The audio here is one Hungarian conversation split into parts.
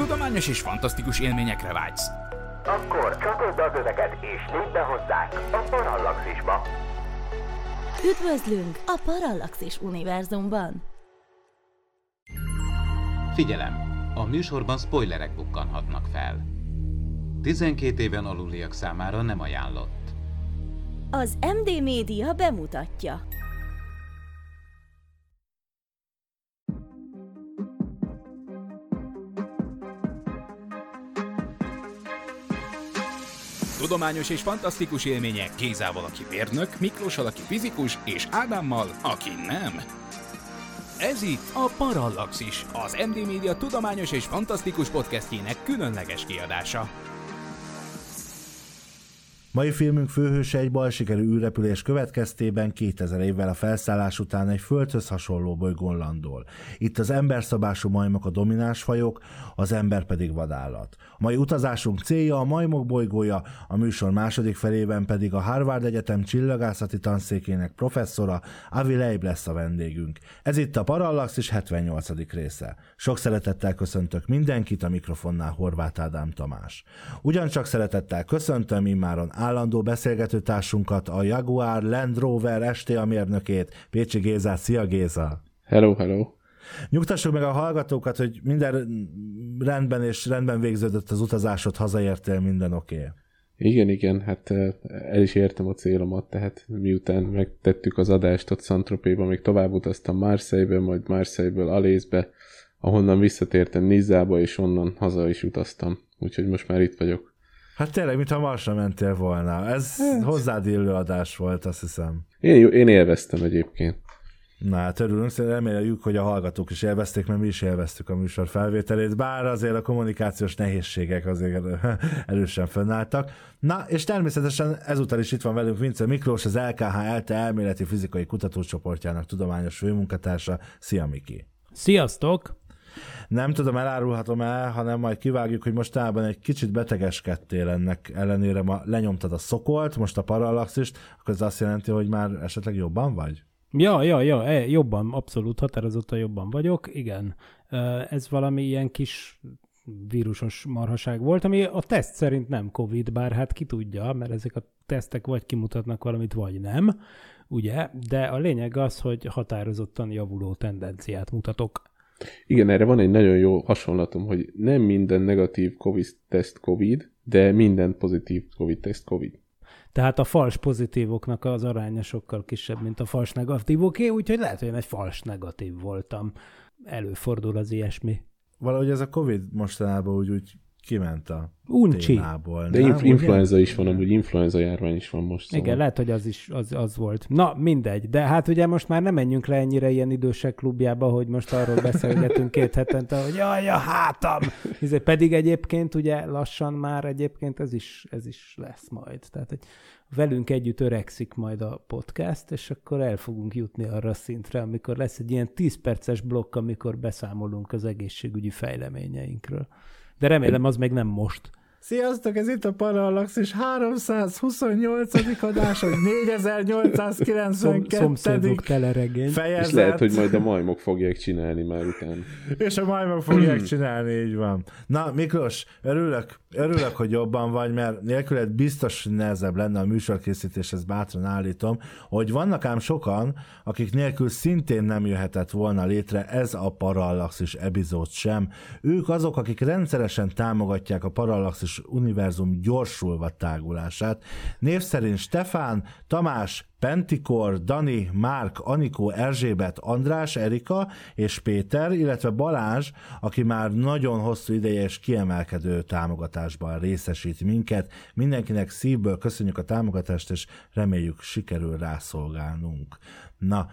Tudományos és fantasztikus élményekre vágysz. Akkor csatold az öveket és lépj be hozzánk a Parallaxisba. Üdvözlünk a Parallaxis univerzumban! Figyelem! A műsorban spoilerek bukkanhatnak fel. 12 éven aluliak számára nem ajánlott. Az MD Média bemutatja. Tudományos és fantasztikus élmények Gézával, aki mérnök, Miklóssal, aki fizikus, és Ádámmal, aki nem. Ez itt a Parallaxis, az MD Media tudományos és fantasztikus podcastjének különleges kiadása. Mai filmünk főhőse egy bal sikerű űrrepülés következtében 2000 évvel a felszállás után egy földhöz hasonló bolygón landol. Itt az emberszabású majmok a domináns fajok, az ember pedig vadállat. A mai utazásunk célja a majmok bolygója, a műsor második felében pedig a Harvard Egyetem csillagászati tanszékének professzora Avi Leib lesz a vendégünk. Ez itt a Parallaxis 78. része. Sok szeretettel köszöntök mindenkit, a mikrofonnál Horváth Ádám Tamás. Ugyancsak szeretettel köszöntöm immáron állandó beszélgetőtársunkat, a Jaguar Land Rover STA mérnökét, Pécsi Gézát. Szia Géza! Hello, hello! Nyugtassuk meg a hallgatókat, hogy minden rendben és rendben végződött az utazásod, hazaértél, minden oké. Okay. Igen, igen, hát el is értem a célomat, tehát miután megtettük az adást ott Szantropéban, még tovább utaztam Marseille-be, majd Marseille-ből Alézbe, ahonnan visszatértem Nizába, és onnan haza is utaztam. Úgyhogy most már itt vagyok. Hát tényleg, mintha Marsra mentél volna. Ez hát. hozzád illő adás volt, azt hiszem. Én, én élveztem egyébként. Na hát örülünk, reméljük, hogy a hallgatók is élvezték, mert mi is élveztük a műsor felvételét, bár azért a kommunikációs nehézségek azért erősen fönnálltak. Na, és természetesen ezúttal is itt van velünk Vince Miklós, az LKH ELTE elméleti fizikai kutatócsoportjának tudományos főmunkatársa. Szia, Miki! Sziasztok! Nem tudom, elárulhatom el, hanem majd kivágjuk, hogy mostában egy kicsit betegeskedtél ennek ellenére, ma lenyomtad a szokolt, most a parallaxist, akkor ez azt jelenti, hogy már esetleg jobban vagy? Ja, ja, ja, e, jobban, abszolút határozottan jobban vagyok, igen. Ez valami ilyen kis vírusos marhaság volt, ami a teszt szerint nem COVID, bár hát ki tudja, mert ezek a tesztek vagy kimutatnak valamit, vagy nem, ugye? De a lényeg az, hogy határozottan javuló tendenciát mutatok. Igen, erre van egy nagyon jó hasonlatom, hogy nem minden negatív COVID-teszt COVID, de minden pozitív COVID-teszt COVID. Tehát a fals pozitívoknak az aránya sokkal kisebb, mint a fals negatívoké, úgyhogy lehet, hogy én egy fals negatív voltam. Előfordul az ilyesmi. Valahogy ez a COVID mostanában úgy, úgy kiment a Uncsi. témából. De inf- influenza is van, amúgy influenza járvány is van most. Szóval. Igen, lehet, hogy az is az, az volt. Na, mindegy. De hát ugye most már nem menjünk le ennyire ilyen idősek klubjába, hogy most arról beszélgetünk két hetente, hogy jaj, a hátam! Pedig egyébként ugye lassan már egyébként ez is, ez is lesz majd. Tehát, hogy velünk együtt öregszik majd a podcast, és akkor el fogunk jutni arra a szintre, amikor lesz egy ilyen 10 perces blokk, amikor beszámolunk az egészségügyi fejleményeinkről. De remélem az még nem most. Sziasztok, ez itt a Parallax, 328. adás, vagy 4892. Szomszédok teleregény. Fejezet. És lehet, hogy majd a majmok fogják csinálni már után. És a majmok fogják csinálni, így van. Na, Miklós, örülök, örülök, hogy jobban vagy, mert nélküled biztos nehezebb lenne a műsorkészítés, ezt bátran állítom, hogy vannak ám sokan, akik nélkül szintén nem jöhetett volna létre ez a Parallaxis epizód sem. Ők azok, akik rendszeresen támogatják a Parallaxis univerzus, univerzum gyorsulva tágulását. Név szerint Stefán, Tamás, Pentikor, Dani, Márk, Anikó, Erzsébet, András, Erika és Péter, illetve Balázs, aki már nagyon hosszú ideje és kiemelkedő támogatásban részesít minket. Mindenkinek szívből köszönjük a támogatást, és reméljük sikerül rászolgálnunk. Na,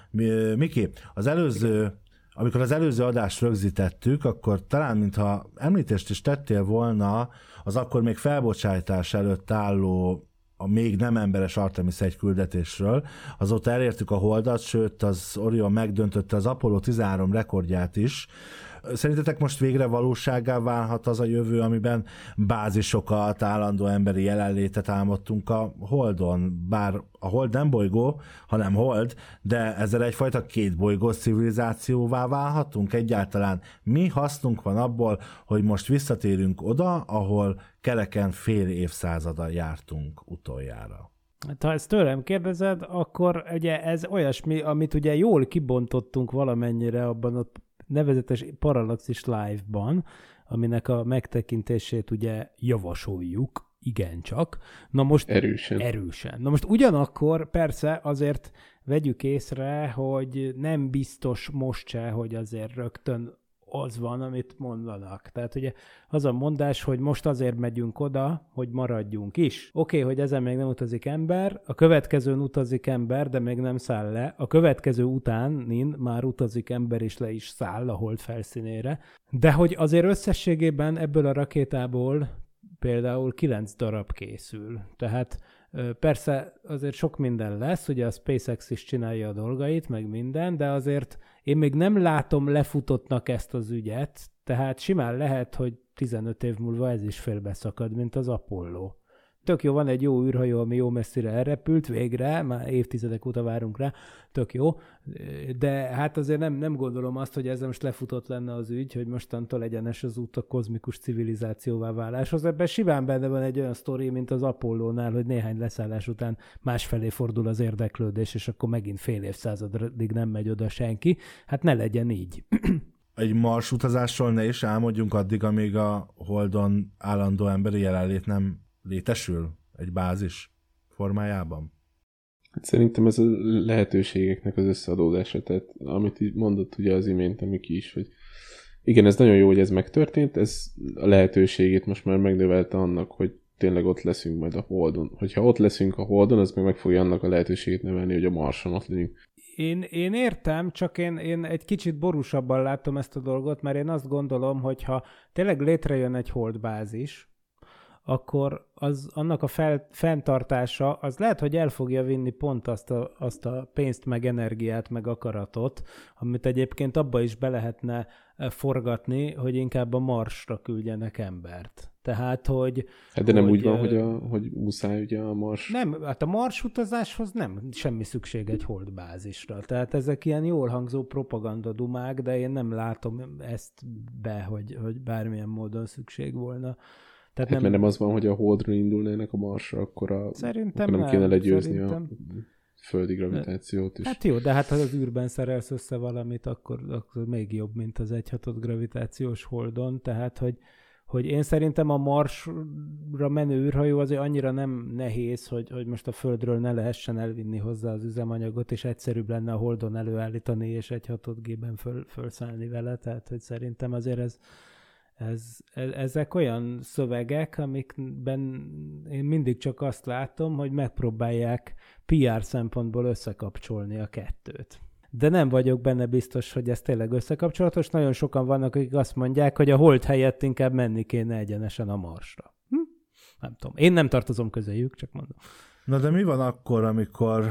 Miki, az előző amikor az előző adást rögzítettük, akkor talán mintha említést is tettél volna az akkor még felbocsátás előtt álló a még nem emberes Artemis egy küldetésről. Azóta elértük a holdat, sőt az Orion megdöntötte az Apollo 13 rekordját is. Szerintetek most végre valóságá válhat az a jövő, amiben bázisokat, állandó emberi jelenlétet álmodtunk a Holdon, bár a Hold nem bolygó, hanem Hold, de ezzel egyfajta két bolygós civilizációvá válhatunk egyáltalán. Mi hasznunk van abból, hogy most visszatérünk oda, ahol kereken fél évszázada jártunk utoljára. Hát, ha ezt tőlem kérdezed, akkor ugye ez olyasmi, amit ugye jól kibontottunk valamennyire abban a nevezetes Parallaxis Live-ban, aminek a megtekintését ugye javasoljuk, igencsak. Na most Erősen. Erősen. Na most ugyanakkor persze azért vegyük észre, hogy nem biztos most se, hogy azért rögtön az van, amit mondanak. Tehát ugye az a mondás, hogy most azért megyünk oda, hogy maradjunk is. Oké, okay, hogy ezen még nem utazik ember, a következőn utazik ember, de még nem száll le. A következő utánin már utazik ember, és le is száll a hold felszínére. De hogy azért összességében ebből a rakétából például kilenc darab készül. Tehát Persze azért sok minden lesz, ugye a SpaceX is csinálja a dolgait, meg minden, de azért én még nem látom lefutottnak ezt az ügyet, tehát simán lehet, hogy 15 év múlva ez is félbeszakad, mint az Apollo tök jó, van egy jó űrhajó, ami jó messzire elrepült, végre, már évtizedek óta várunk rá, tök jó, de hát azért nem, nem gondolom azt, hogy ezzel most lefutott lenne az ügy, hogy mostantól egyenes az út a kozmikus civilizációvá váláshoz. Ebben simán benne van egy olyan sztori, mint az Apollónál, hogy néhány leszállás után másfelé fordul az érdeklődés, és akkor megint fél évszázadig nem megy oda senki. Hát ne legyen így. egy Mars utazásról ne is álmodjunk addig, amíg a Holdon állandó emberi jelenlét nem létesül egy bázis formájában? Hát szerintem ez a lehetőségeknek az összeadódása, tehát amit így mondott ugye az imént, Miki is, hogy igen, ez nagyon jó, hogy ez megtörtént, ez a lehetőségét most már megnövelte annak, hogy tényleg ott leszünk majd a Holdon. Hogyha ott leszünk a Holdon, az meg meg fogja annak a lehetőségét növelni, hogy a Marson ott legyünk. Én, én értem, csak én, én egy kicsit borúsabban látom ezt a dolgot, mert én azt gondolom, hogy ha tényleg létrejön egy holdbázis, akkor az, annak a fel, fenntartása, az lehet, hogy el fogja vinni pont azt a, azt a pénzt, meg energiát, meg akaratot, amit egyébként abba is be lehetne e, forgatni, hogy inkább a Marsra küldjenek embert. Tehát, hogy... Hát de nem hogy, úgy van, hogy, a, hogy muszáj ugye a Mars... Nem, hát a Mars utazáshoz nem semmi szükség egy holdbázisra. Tehát ezek ilyen jól hangzó propagandadumák, de én nem látom ezt be, hogy, hogy bármilyen módon szükség volna tehát hát nem... mert nem az van, hogy a Holdra indulnának a Marsra, akkor, a, szerintem akkor nem, nem kéne legyőzni szerintem... a földi gravitációt is. Hát jó, de hát ha az űrben szerelsz össze valamit, akkor, akkor még jobb, mint az egyhatott gravitációs holdon, tehát hogy, hogy én szerintem a Marsra menő űrhajó azért annyira nem nehéz, hogy, hogy most a Földről ne lehessen elvinni hozzá az üzemanyagot, és egyszerűbb lenne a Holdon előállítani, és egy hatott gében föl, fölszállni vele, tehát hogy szerintem azért ez, ez, ez, ezek olyan szövegek, amikben én mindig csak azt látom, hogy megpróbálják PR szempontból összekapcsolni a kettőt. De nem vagyok benne biztos, hogy ez tényleg összekapcsolatos. Nagyon sokan vannak, akik azt mondják, hogy a hold helyett inkább menni kéne egyenesen a marsra. Hm? Nem tudom. Én nem tartozom közéjük, csak mondom. Na de mi van akkor, amikor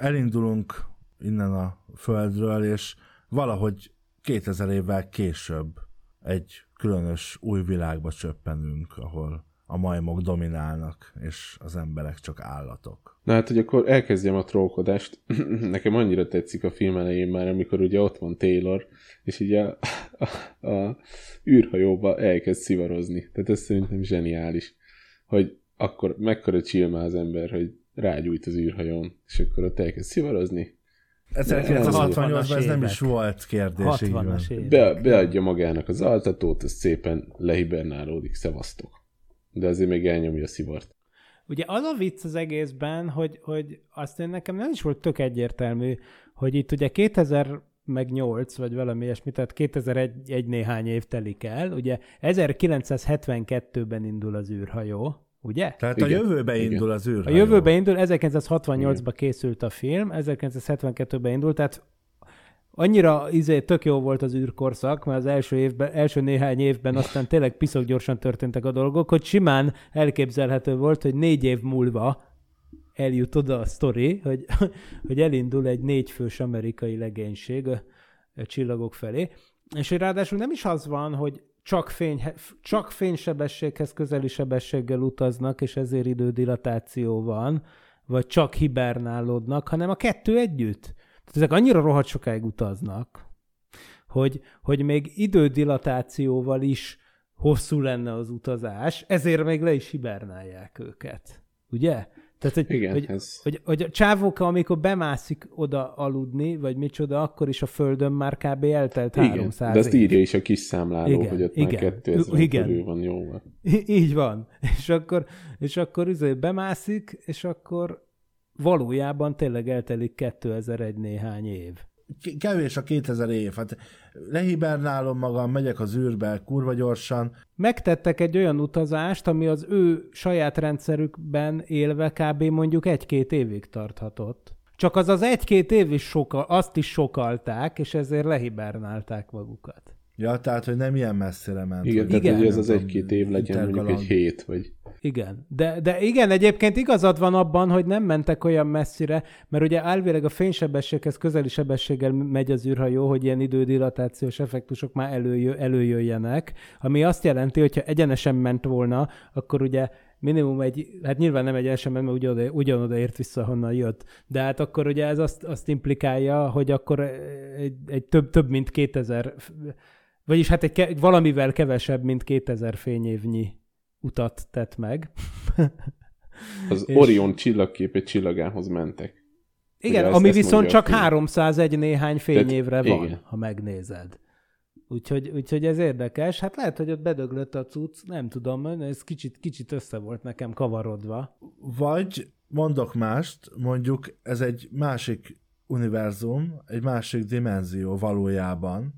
elindulunk innen a Földről, és valahogy 2000 évvel később egy különös új világba csöppenünk, ahol a majmok dominálnak, és az emberek csak állatok. Na hát, hogy akkor elkezdjem a trollkodást. Nekem annyira tetszik a film elején már, amikor ugye ott van Taylor, és ugye a, a, a űrhajóba elkezd szivarozni. Tehát ez szerintem zseniális, hogy akkor mekkora chill az ember, hogy rágyújt az űrhajón, és akkor ott elkezd szivarozni, 1968-ban ez nem is volt kérdés. 60-as Be, beadja magának az altatót, az szépen lehibernálódik, szevasztok. De azért még elnyomja a szivart. Ugye az a vicc az egészben, hogy, hogy azt én nekem nem is volt tök egyértelmű, hogy itt ugye 2000 meg 8, vagy valami ilyesmi, tehát 2001 egy néhány év telik el. Ugye 1972-ben indul az űrhajó, ugye? Tehát Igen. a jövőbe Igen. indul az űrhajó. A jövőbe indul, 1968-ban készült a film, 1972-ben indult, tehát annyira izé, tök jó volt az űrkorszak, mert az első, évben, első néhány évben aztán tényleg piszok gyorsan történtek a dolgok, hogy simán elképzelhető volt, hogy négy év múlva eljut oda a sztori, hogy, hogy elindul egy négyfős amerikai legénység a, a csillagok felé. És hogy ráadásul nem is az van, hogy csak, fény, csak fénysebességhez közeli sebességgel utaznak, és ezért idődilatáció van, vagy csak hibernálódnak, hanem a kettő együtt. Tehát ezek annyira rohadt sokáig utaznak, hogy, hogy még idődilatációval is hosszú lenne az utazás, ezért még le is hibernálják őket. Ugye? Tehát, hogy, Igen, hogy, ez... hogy, hogy a csávóka, amikor bemászik oda aludni, vagy micsoda, akkor is a Földön már kb. eltelt Igen, 300 de azt év. írja is a kis számláló, Igen, hogy ott igen, már 2000 igen. körül van jó. Í- Így van. És akkor, és akkor üzé bemászik, és akkor valójában tényleg eltelik 2001 néhány év. Kevés a 2000 év. Hát lehibernálom magam, megyek az űrbe kurva gyorsan. Megtettek egy olyan utazást, ami az ő saját rendszerükben élve kb. mondjuk egy-két évig tarthatott. Csak az az egy-két év is soka, azt is sokalták, és ezért lehibernálták magukat. Ja, tehát, hogy nem ilyen messzire ment. Igen, hogy- tehát hogy ez az egy-két év legyen mondjuk egy hét, vagy... Igen, de, de igen, egyébként igazad van abban, hogy nem mentek olyan messzire, mert ugye elvileg a fénysebességhez közeli sebességgel megy az űrhajó, hogy ilyen idődilatációs effektusok már előjö, előjöjjenek, ami azt jelenti, hogyha egyenesen ment volna, akkor ugye minimum egy, hát nyilván nem egyenesen ment, mert ugyanoda, ugyanoda ért vissza, honnan jött, de hát akkor ugye ez azt, azt implikálja, hogy akkor egy, egy több, több mint 2000, vagyis hát egy ke, valamivel kevesebb, mint 2000 fényévnyi utat tett meg. Az És- Orion csillagkép csillagához mentek. Igen, ezt- ami ezt viszont csak film. 301 néhány fényévre van, igen. ha megnézed. Úgyhogy, úgyhogy ez érdekes. Hát lehet, hogy ott bedöglött a cucc, nem tudom, ez kicsit, kicsit össze volt nekem kavarodva. Vagy mondok mást, mondjuk ez egy másik univerzum, egy másik dimenzió valójában.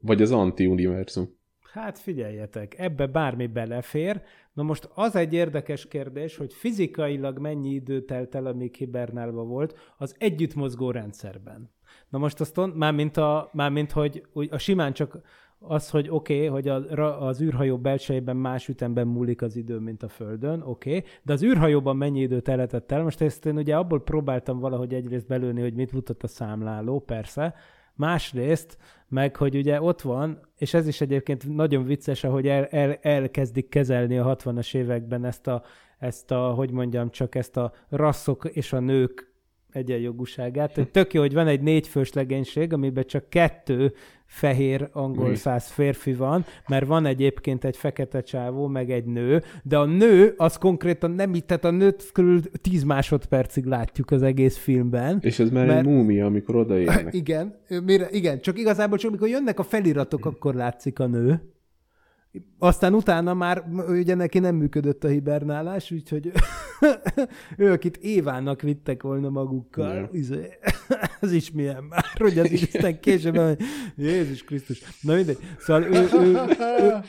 Vagy az anti-univerzum. Hát figyeljetek, ebbe bármi belefér. Na most az egy érdekes kérdés, hogy fizikailag mennyi idő telt el, amíg hibernálva volt az együttmozgó rendszerben. Na most azt mármint, a, mármint hogy úgy a simán csak az, hogy oké, okay, hogy a, az űrhajó belsejében más ütemben múlik az idő, mint a Földön, oké, okay, de az űrhajóban mennyi idő teletett el? Most ezt én ugye abból próbáltam valahogy egyrészt belőni, hogy mit mutat a számláló, persze, másrészt meg, hogy ugye ott van, és ez is egyébként nagyon vicces, ahogy el, el, elkezdik kezelni a 60-as években ezt a, ezt a, hogy mondjam, csak ezt a rasszok és a nők egyenjogúságát. Tök jó, hogy van egy négyfős legénység, amiben csak kettő fehér angol száz férfi van, mert van egyébként egy fekete csávó, meg egy nő, de a nő az konkrétan nem itt, tehát a nőt körül 10 másodpercig látjuk az egész filmben. És ez már Mert- egy múmia, amikor odaérnek. Igen, mire, igen, csak igazából csak amikor jönnek a feliratok, akkor látszik a nő. Aztán utána már ugye neki nem működött a hibernálás, úgyhogy ő, akit Évának vittek volna magukkal, Ja. izé, ez is milyen már, hogy az is aztán később, hogy Jézus Krisztus. Na mindegy. Szóval ő, ő, ő,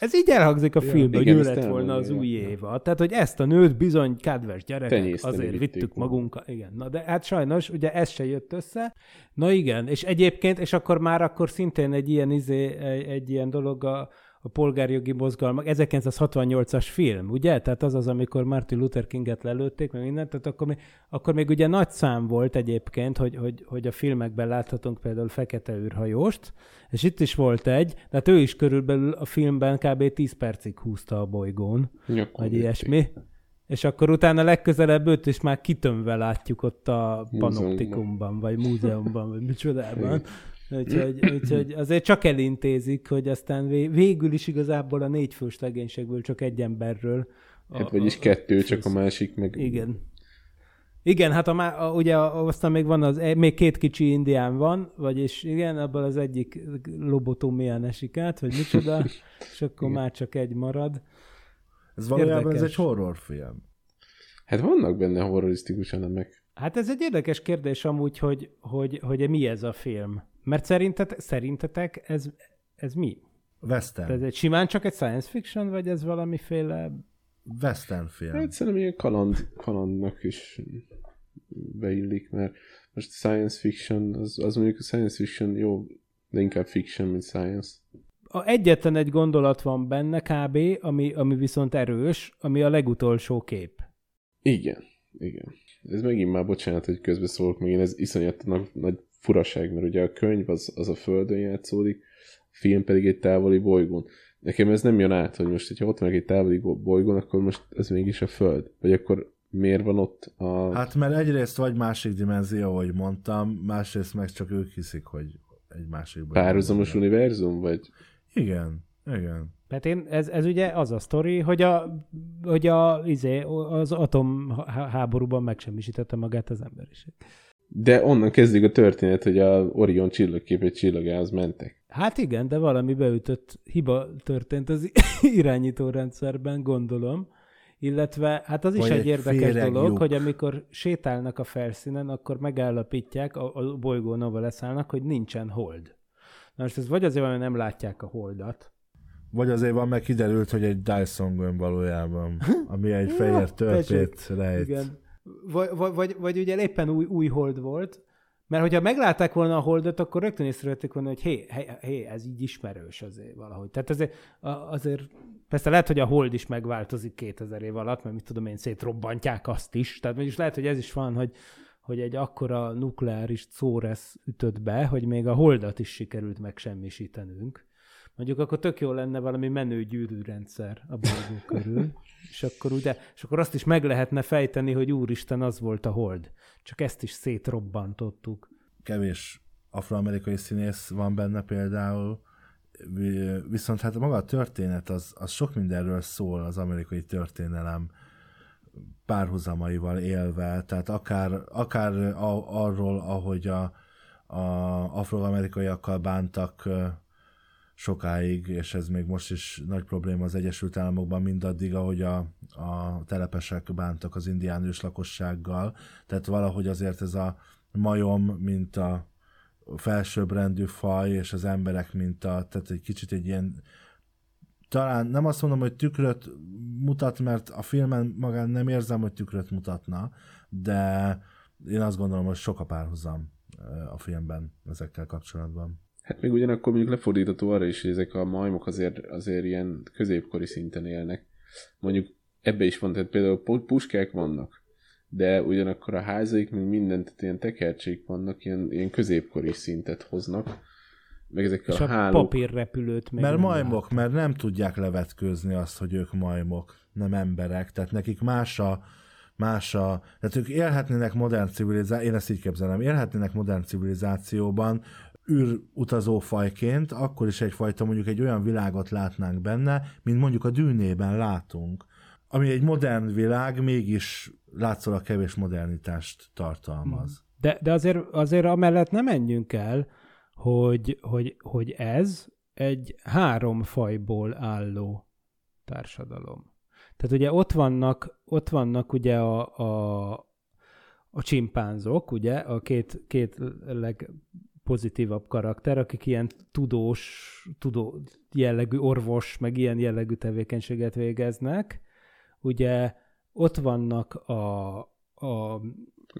ez így elhangzik a filmben, hogy igen, ő ezt lett volna az új ja. éva. Tehát, hogy ezt a nőt bizony, kedves gyerekek, azért vittük magunkkal. Igen, na de hát sajnos, ugye ez se jött össze. Na igen, és egyébként, és akkor már akkor szintén egy ilyen, izé, egy, egy ilyen dolog a, a polgárjogi mozgalmak, 1968-as film, ugye? Tehát az az, amikor Martin Luther Kinget lelőtték, meg mindent, tehát akkor még, akkor még ugye nagy szám volt egyébként, hogy, hogy, hogy a filmekben láthatunk például fekete űrhajóst, és itt is volt egy, de hát ő is körülbelül a filmben kb. 10 percig húzta a bolygón, Nyakon vagy ilyesmi. És akkor utána legközelebb őt is már kitömve látjuk ott a panoptikumban, vagy múzeumban, vagy micsodában. Úgyhogy, úgyhogy azért csak elintézik, hogy aztán vé- végül is igazából a négy fős legénységből csak egy emberről. A, Hát vagyis kettő, csak a másik meg... Igen. Igen, hát a, má- a, ugye a, aztán még van az, e- még két kicsi indián van, vagyis igen, abból az egyik lobotómián esik át, vagy micsoda, és akkor már csak egy marad. Ez valójában ez Érdekes. egy horrorfilm. Hát vannak benne horrorisztikus elemek. Hát ez egy érdekes kérdés amúgy, hogy, hogy, hogy mi ez a film. Mert szerintet, szerintetek ez, ez mi? Western. Ez egy simán csak egy science fiction, vagy ez valamiféle... Western film. Hát szerintem ilyen kaland, kalandnak is beillik, mert most science fiction, az, az mondjuk a science fiction jó, de inkább fiction, mint science. A egyetlen egy gondolat van benne kb., ami, ami viszont erős, ami a legutolsó kép. Igen, igen. Ez megint már bocsánat, hogy közbeszólok, meg én ez iszonyat nagy, nagy furaság, mert ugye a könyv az, az a Földön játszódik, film pedig egy távoli bolygón. Nekem ez nem jön át, hogy most, hogyha ott meg egy távoli bolygón, akkor most ez mégis a Föld. Vagy akkor miért van ott a... Hát mert egyrészt vagy másik dimenzió, ahogy mondtam, másrészt meg csak ők hiszik, hogy egy másik Párhuzamos univerzum, vagy? Igen, igen. Tehát én, ez, ez ugye az a sztori, hogy, a, hogy a, izé, az atomháborúban megsemmisítette magát az emberiség. De onnan kezdődik a történet, hogy a Orion csillagképet csillagához mentek. Hát igen, de valami beütött hiba történt az irányítórendszerben, gondolom. Illetve, hát az is egy, egy érdekes dolog, lyuk. hogy amikor sétálnak a felszínen, akkor megállapítják, a, a bolygón, ahol leszállnak, hogy nincsen hold. Na most ez vagy azért van, nem látják a holdat, vagy azért van, meg kiderült, hogy egy Dyson gön valójában, ami egy fehér törpét rejt. Igen. Vagy, vagy, vagy, vagy ugye éppen új, új hold volt, mert hogyha meglátták volna a holdot, akkor rögtön észrevették volna, hogy hé, hé, hé, ez így ismerős azért valahogy. Tehát azért, azért persze lehet, hogy a hold is megváltozik 2000 év alatt, mert mit tudom én, szétrobbantják azt is. Tehát mégis lehet, hogy ez is van, hogy, hogy egy akkora nukleáris szóresz ütött be, hogy még a holdat is sikerült megsemmisítenünk. Mondjuk akkor tök jó lenne valami menő gyűrűrendszer a bolygó körül, és akkor, ugye, és akkor azt is meg lehetne fejteni, hogy úristen, az volt a hold. Csak ezt is szétrobbantottuk. Kevés afroamerikai színész van benne például, viszont hát maga a történet az, az sok mindenről szól az amerikai történelem párhuzamaival élve, tehát akár, akár a, arról, ahogy a, a afroamerikaiakkal bántak sokáig, és ez még most is nagy probléma az Egyesült Államokban, mindaddig, ahogy a, a telepesek bántak az indián őslakossággal. Tehát valahogy azért ez a majom, mint a felsőbbrendű faj, és az emberek, mint a, tehát egy kicsit egy ilyen talán nem azt mondom, hogy tükröt mutat, mert a filmen magán nem érzem, hogy tükröt mutatna, de én azt gondolom, hogy sok a párhuzam a filmben ezekkel kapcsolatban. Hát még ugyanakkor mondjuk lefordítható arra is, hogy ezek a majmok azért, azért ilyen középkori szinten élnek. Mondjuk ebbe is van, tehát például puskák vannak, de ugyanakkor a házaik, még mindent, tehát ilyen tekercsék vannak, ilyen, ilyen középkori szintet hoznak. Meg ezekkel És a, a hálók. papírrepülőt még Mert majmok, lát. mert nem tudják levetkőzni azt, hogy ők majmok, nem emberek. Tehát nekik más a, más a, tehát ők élhetnének modern civilizációban, én ezt így képzelem, élhetnének modern civilizációban, űrutazó fajként, akkor is egyfajta mondjuk egy olyan világot látnánk benne, mint mondjuk a dűnében látunk, ami egy modern világ, mégis látszólag kevés modernitást tartalmaz. De, de azért, azért amellett nem menjünk el, hogy, hogy, hogy ez egy három fajból álló társadalom. Tehát ugye ott vannak, ott vannak ugye a, a, a csimpánzok, ugye, a két, két leg pozitívabb karakter, akik ilyen tudós, tudó jellegű orvos, meg ilyen jellegű tevékenységet végeznek. Ugye ott vannak a, a,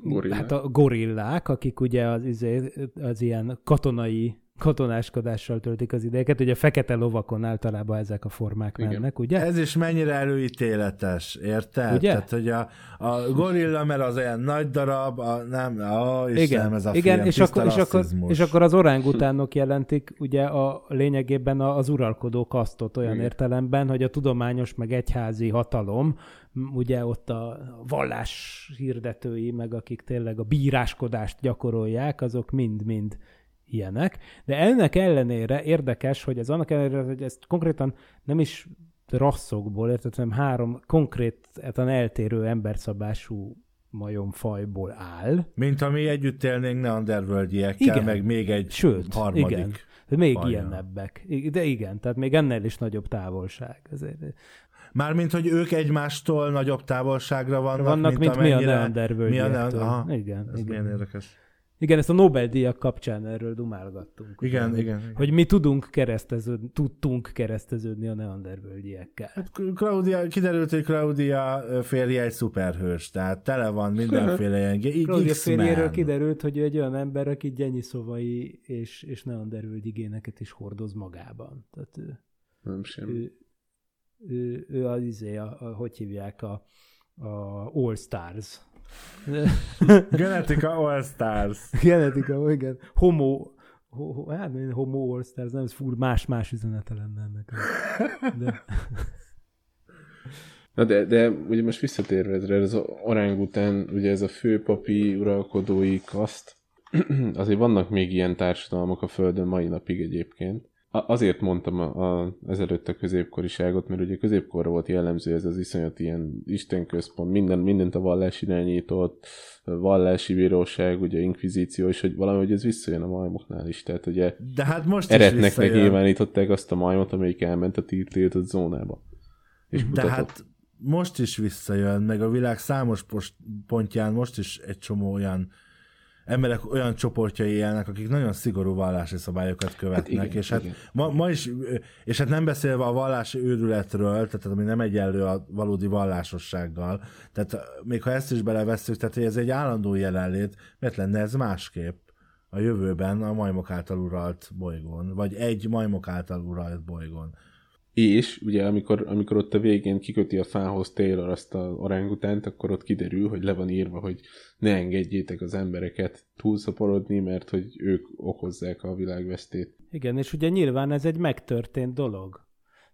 gorillák. Hát a gorillák, akik ugye az, az, az ilyen katonai katonáskodással töltik az idejeket. Ugye a fekete lovakon általában ezek a formák Igen. mennek, ugye? Ez is mennyire előítéletes, érted? Ugye? Tehát, hogy a, a gorilla, mert az olyan nagy darab, a, nem, ó, Isten, Igen. ez a Igen, film, és, akkor, és, akkor, és akkor az orángutánok jelentik ugye a lényegében az uralkodó kasztot olyan Igen. értelemben, hogy a tudományos meg egyházi hatalom, ugye ott a vallás hirdetői, meg akik tényleg a bíráskodást gyakorolják, azok mind-mind ilyenek, de ennek ellenére érdekes, hogy ez annak ellenére, hogy ez konkrétan nem is rasszokból, érted, hanem három konkrétan eltérő emberszabású majomfajból áll. Mint ami együtt élnénk neandervölgyiekkel, igen. meg még egy Sőt, harmadik. Igen. Még fajra. ilyenebbek. De igen, tehát még ennél is nagyobb távolság. Ezért... Mármint, hogy ők egymástól nagyobb távolságra vannak, vannak mint, mint mi a neandervölgyiektől. Mi a Aha, igen, ez igen. milyen érdekes. Igen, ezt a Nobel-díjak kapcsán erről dumálgattunk. Igen, ugye, igen, igen. Hogy mi tudunk kereszteződni, tudtunk kereszteződni a neandervölgyiekkel. Hát Claudia, kiderült, hogy Claudia férje egy szuperhős, tehát tele van mindenféle ilyen Claudia férjéről kiderült, hogy ő egy olyan ember, aki Szovai és, és neandervölgyi géneket is hordoz magában. Tehát ő, Nem sem. Ő, ő, ő az izé, a, a, hogy hívják, a, a All Stars Genetika All Stars. Genetika, igen. Homo, ho, ho, hát homo all stars, nem, ez fur, más-más üzenete lenne ennek. De... Na de, de ugye most visszatérve ezre, ez az után, ugye ez a főpapi uralkodói kaszt, azért vannak még ilyen társadalmak a Földön mai napig egyébként. Azért mondtam a, a, ezelőtt a középkoriságot, mert ugye középkorra volt jellemző ez az iszonyat ilyen istenközpont, minden, mindent a vallás irányított, vallási bíróság, ugye inkvizíció, és hogy valahogy ez visszajön a majmoknál is. Tehát ugye De hát most eretnek nyilvánították azt a majmot, amelyik elment a tiltott zónába. És De hát most is visszajön, meg a világ számos pontján most is egy csomó olyan emberek olyan csoportjai élnek, akik nagyon szigorú vallási szabályokat követnek, hát igen, és hát ma, ma is, és hát nem beszélve a vallási őrületről, tehát ami nem egyenlő a valódi vallásossággal, tehát még ha ezt is belevesszük, tehát ez egy állandó jelenlét, miért lenne ez másképp a jövőben a majmok által uralt bolygón, vagy egy majmok által uralt bolygón. És ugye amikor, amikor ott a végén kiköti a fához Taylor azt a orángutánt, akkor ott kiderül, hogy le van írva, hogy ne engedjétek az embereket túlszaporodni, mert hogy ők okozzák a világvesztét. Igen, és ugye nyilván ez egy megtörtént dolog.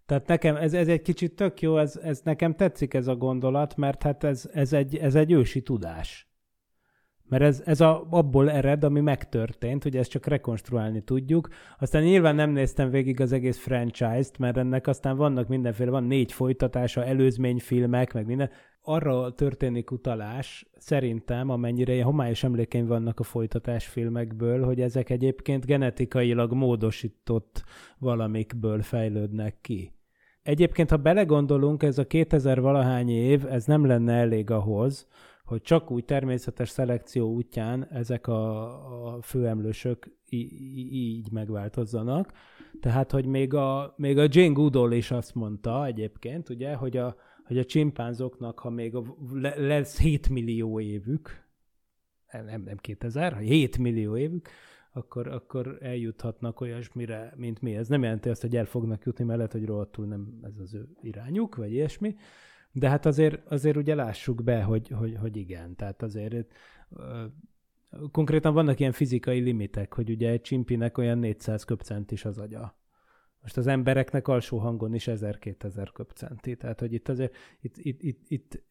Tehát nekem ez, ez egy kicsit tök jó, ez, ez nekem tetszik ez a gondolat, mert hát ez, ez, egy, ez egy ősi tudás. Mert ez, ez a, abból ered, ami megtörtént, hogy ezt csak rekonstruálni tudjuk. Aztán nyilván nem néztem végig az egész franchise-t, mert ennek aztán vannak mindenféle, van négy folytatása, előzményfilmek, meg minden. Arra történik utalás, szerintem, amennyire ilyen homályos emlékeim vannak a folytatás filmekből, hogy ezek egyébként genetikailag módosított valamikből fejlődnek ki. Egyébként, ha belegondolunk, ez a 2000 valahány év, ez nem lenne elég ahhoz, hogy csak úgy természetes szelekció útján ezek a, a főemlősök így megváltozzanak. Tehát, hogy még a, még a Jane Goodall is azt mondta egyébként, ugye, hogy a, hogy a csimpánzoknak, ha még a, lesz 7 millió évük, nem, nem 2000, 7 millió évük, akkor, akkor eljuthatnak olyasmire, mint mi. Ez nem jelenti azt, hogy el fognak jutni mellett, hogy rohadtul nem ez az ő irányuk, vagy ilyesmi, de hát azért, azért ugye lássuk be, hogy, hogy, hogy igen. Tehát azért konkrétan vannak ilyen fizikai limitek, hogy ugye egy csimpinek olyan 400 köpcent is az agya. Most az embereknek alsó hangon is 1000-2000 köpcenti. Tehát, hogy itt azért itt, itt, itt, itt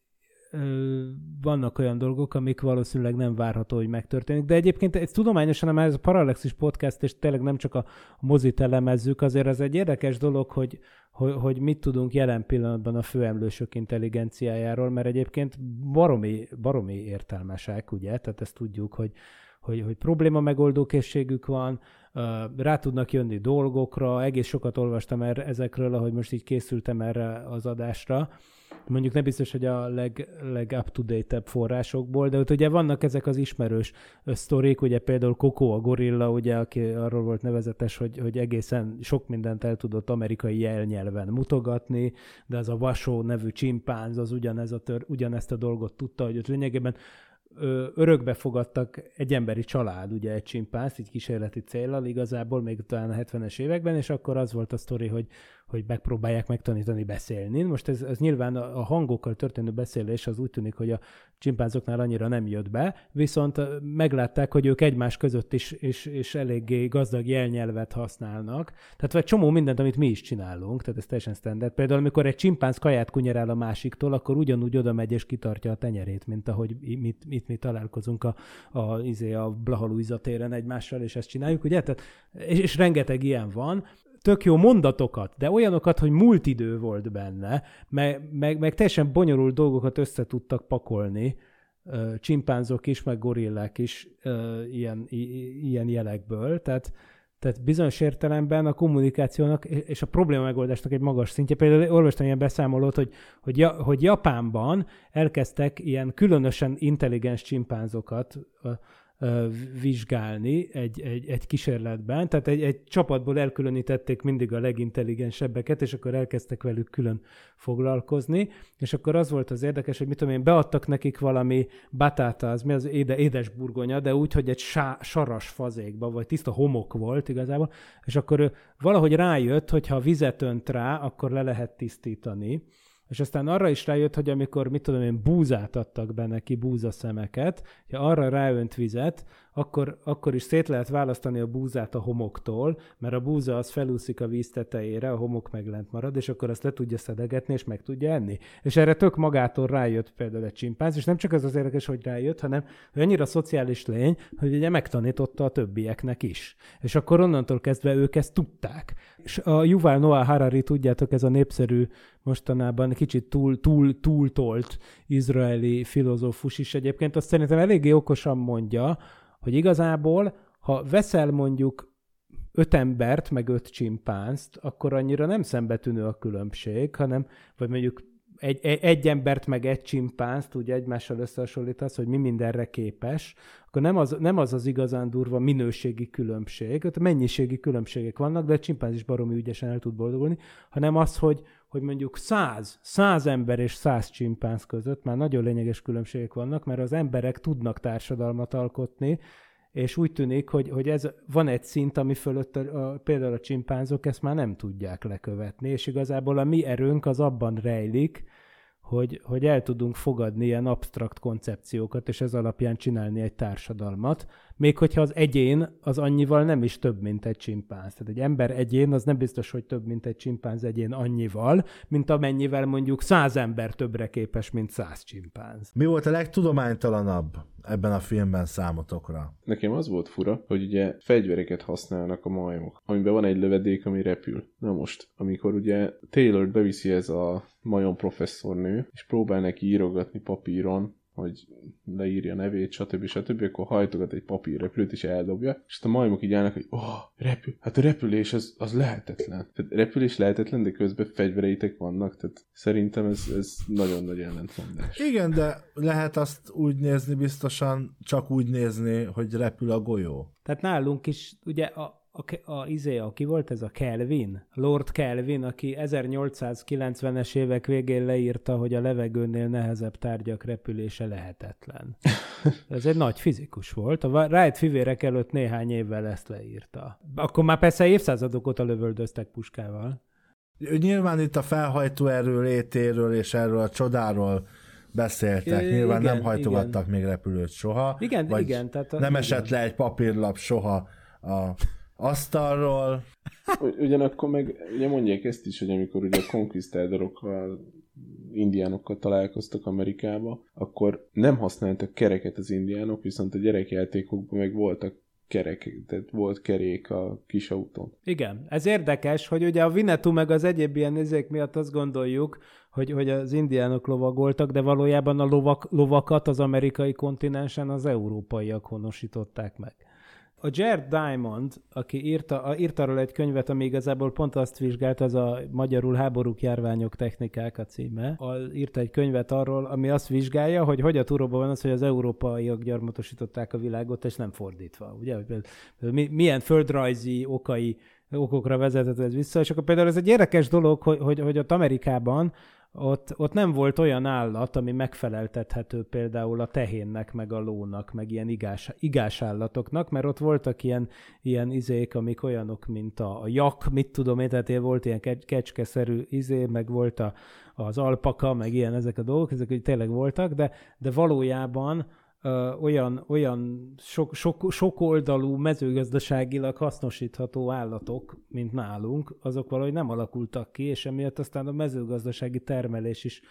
vannak olyan dolgok, amik valószínűleg nem várható, hogy megtörténik. De egyébként ez tudományosan, mert ez a Parallaxis podcast, és tényleg nem csak a mozit elemezzük, azért ez egy érdekes dolog, hogy, hogy, hogy mit tudunk jelen pillanatban a főemlősök intelligenciájáról, mert egyébként baromi, baromi értelmesek, ugye? Tehát ezt tudjuk, hogy, hogy, hogy probléma megoldó készségük van, rá tudnak jönni dolgokra, egész sokat olvastam erre, ezekről, ahogy most így készültem erre az adásra, mondjuk nem biztos, hogy a leg, leg up-to-date-ebb forrásokból, de ott ugye vannak ezek az ismerős sztorik, ugye például Coco a gorilla, ugye, aki arról volt nevezetes, hogy, hogy egészen sok mindent el tudott amerikai jelnyelven mutogatni, de az a Vasó nevű csimpánz, az ugyanez a tör, ugyanezt a dolgot tudta, hogy ott lényegében örökbe fogadtak egy emberi család, ugye egy csimpánzt, egy kísérleti célral igazából még talán a 70-es években, és akkor az volt a sztori, hogy hogy megpróbálják megtanítani beszélni. Most ez, ez nyilván a, hangokkal történő beszélés az úgy tűnik, hogy a csimpánzoknál annyira nem jött be, viszont meglátták, hogy ők egymás között is és, és eléggé gazdag jelnyelvet használnak. Tehát vagy csomó mindent, amit mi is csinálunk, tehát ez teljesen standard. Például, amikor egy csimpánz kaját kunyerál a másiktól, akkor ugyanúgy oda megy és kitartja a tenyerét, mint ahogy mit, mit mi találkozunk a, a, izé, a Blahalújza téren egymással, és ezt csináljuk, ugye? Tehát, és, és rengeteg ilyen van tök jó mondatokat, de olyanokat, hogy múlt idő volt benne, meg, meg, meg teljesen bonyolult dolgokat össze tudtak pakolni, csimpánzok is, meg gorillák is ilyen, ilyen jelekből, tehát, tehát bizonyos értelemben a kommunikációnak és a probléma megoldásnak egy magas szintje. Például olvastam ilyen beszámolót, hogy, hogy, hogy Japánban elkezdtek ilyen különösen intelligens csimpánzokat vizsgálni egy, egy, egy kísérletben, tehát egy, egy csapatból elkülönítették mindig a legintelligensebbeket, és akkor elkezdtek velük külön foglalkozni, és akkor az volt az érdekes, hogy mit tudom én, beadtak nekik valami batáta, az mi az éde, édes burgonya, de úgy, hogy egy sá, saras fazékba, vagy tiszta homok volt igazából, és akkor valahogy rájött, hogy ha vizet önt rá, akkor le lehet tisztítani, és aztán arra is rájött, hogy amikor, mit tudom én, búzát adtak be neki, búzaszemeket, ha arra ráönt vizet, akkor, akkor is szét lehet választani a búzát a homoktól, mert a búza az felúszik a víz tetejére, a homok meg lent marad, és akkor azt le tudja szedegetni, és meg tudja enni. És erre tök magától rájött például egy csimpánz, és nem csak az az érdekes, hogy rájött, hanem hogy annyira szociális lény, hogy ugye megtanította a többieknek is. És akkor onnantól kezdve ők ezt tudták. És a Yuval Noah Harari, tudjátok, ez a népszerű mostanában kicsit túl, túl, túl tolt izraeli filozófus is egyébként, azt szerintem eléggé okosan mondja, hogy igazából, ha veszel mondjuk öt embert, meg öt csimpánzt, akkor annyira nem szembetűnő a különbség, hanem, vagy mondjuk egy, egy embert meg egy csimpánzt úgy egymással összehasonlítasz, hogy mi mindenre képes, akkor nem az, nem az az igazán durva minőségi különbség, ott mennyiségi különbségek vannak, de a csimpánz is baromi ügyesen el tud boldogulni, hanem az, hogy, hogy mondjuk száz, száz ember és száz csimpánz között már nagyon lényeges különbségek vannak, mert az emberek tudnak társadalmat alkotni, és úgy tűnik, hogy, hogy ez van egy szint, ami fölött a, a, például a csimpánzok ezt már nem tudják lekövetni, és igazából a mi erőnk az abban rejlik, hogy, hogy el tudunk fogadni ilyen absztrakt koncepciókat, és ez alapján csinálni egy társadalmat, még hogyha az egyén az annyival nem is több, mint egy csimpánz. Tehát egy ember egyén az nem biztos, hogy több, mint egy csimpánz egyén annyival, mint amennyivel mondjuk száz ember többre képes, mint száz csimpánz. Mi volt a legtudománytalanabb ebben a filmben számotokra? Nekem az volt fura, hogy ugye fegyvereket használnak a majmok, amiben van egy lövedék, ami repül. Na most, amikor ugye Taylor beviszi ez a majom professzornő, és próbál neki írogatni papíron, hogy leírja a nevét, stb. stb., akkor hajtogat egy papírrepülőt és eldobja, és a majmok így állnak, hogy oh, repül. Hát a repülés az, az lehetetlen. Tehát repülés lehetetlen, de közben fegyvereitek vannak, tehát szerintem ez, ez nagyon nagy ellentmondás. Igen, de lehet azt úgy nézni biztosan, csak úgy nézni, hogy repül a golyó. Tehát nálunk is ugye a, a, a, izé, aki volt ez a Kelvin? Lord Kelvin, aki 1890-es évek végén leírta, hogy a levegőnél nehezebb tárgyak repülése lehetetlen. Ez egy nagy fizikus volt. A Wright fivérek előtt néhány évvel ezt leírta. Akkor már persze évszázadok óta lövöldöztek puskával. Nyilván itt a felhajtó erő létéről és erről a csodáról beszéltek. Nyilván igen, nem hajtogattak igen. még repülőt soha. Igen, vagy igen. Tehát a, nem igen. esett le egy papírlap soha a asztalról. Ugyanakkor meg ugye mondják ezt is, hogy amikor ugye a konkisztádorokkal indiánokkal találkoztak Amerikába, akkor nem használtak kereket az indiánok, viszont a gyerekjátékokban meg voltak kerek, tehát volt kerék a kis autón. Igen, ez érdekes, hogy ugye a Vinetú meg az egyéb ilyen nézék miatt azt gondoljuk, hogy, hogy az indiánok lovagoltak, de valójában a lovak, lovakat az amerikai kontinensen az európaiak honosították meg. A Jared Diamond, aki írta, írta arról egy könyvet, ami igazából pont azt vizsgált, az a magyarul háborúk, járványok, technikák a címe, a, írta egy könyvet arról, ami azt vizsgálja, hogy hogy a turóban van az, hogy az európaiak gyarmatosították a világot, és nem fordítva. Ugye? Hogy milyen földrajzi okai okokra vezetett ez vissza, és akkor például ez egy érdekes dolog, hogy, hogy, hogy ott Amerikában ott, ott nem volt olyan állat, ami megfeleltethető például a tehénnek, meg a lónak, meg ilyen igás, igás állatoknak, mert ott voltak ilyen, ilyen izék, amik olyanok, mint a, a jak, mit tudom én, tehát volt ilyen kecskeszerű izé, meg volt a, az alpaka, meg ilyen ezek a dolgok, ezek hogy tényleg voltak, de, de valójában olyan, olyan sok, sok, sok oldalú mezőgazdaságilag hasznosítható állatok, mint nálunk, azok valahogy nem alakultak ki, és emiatt aztán a mezőgazdasági termelés is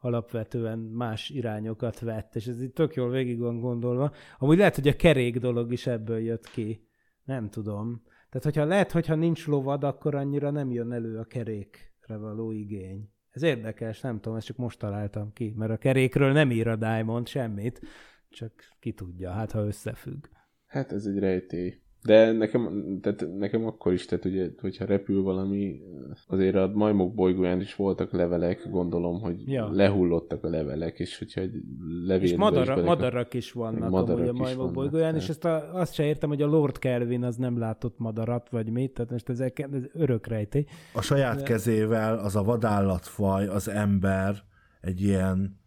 alapvetően más irányokat vett, és ez itt tök jól végig van gondolva. Amúgy lehet, hogy a kerék dolog is ebből jött ki. Nem tudom. Tehát, hogyha lehet, hogyha nincs lovad, akkor annyira nem jön elő a kerékre való igény. Ez érdekes, nem tudom, ezt csak most találtam ki, mert a kerékről nem ír a Diamond semmit, csak ki tudja, hát ha összefügg. Hát ez egy rejtély. De nekem, tehát nekem akkor is, tehát ugye, hogyha repül valami, azért a majmok bolygóján is voltak levelek, gondolom, hogy ja. lehullottak a levelek, és hogyha egy levél... És madara, is madarak is vannak madarak amúgy a majmok bolygóján, tehát. és ezt a, azt se értem, hogy a Lord Kelvin az nem látott madarat, vagy mit, tehát most ezek, ez örök rejtély. A saját De... kezével az a vadállatfaj, az ember egy ilyen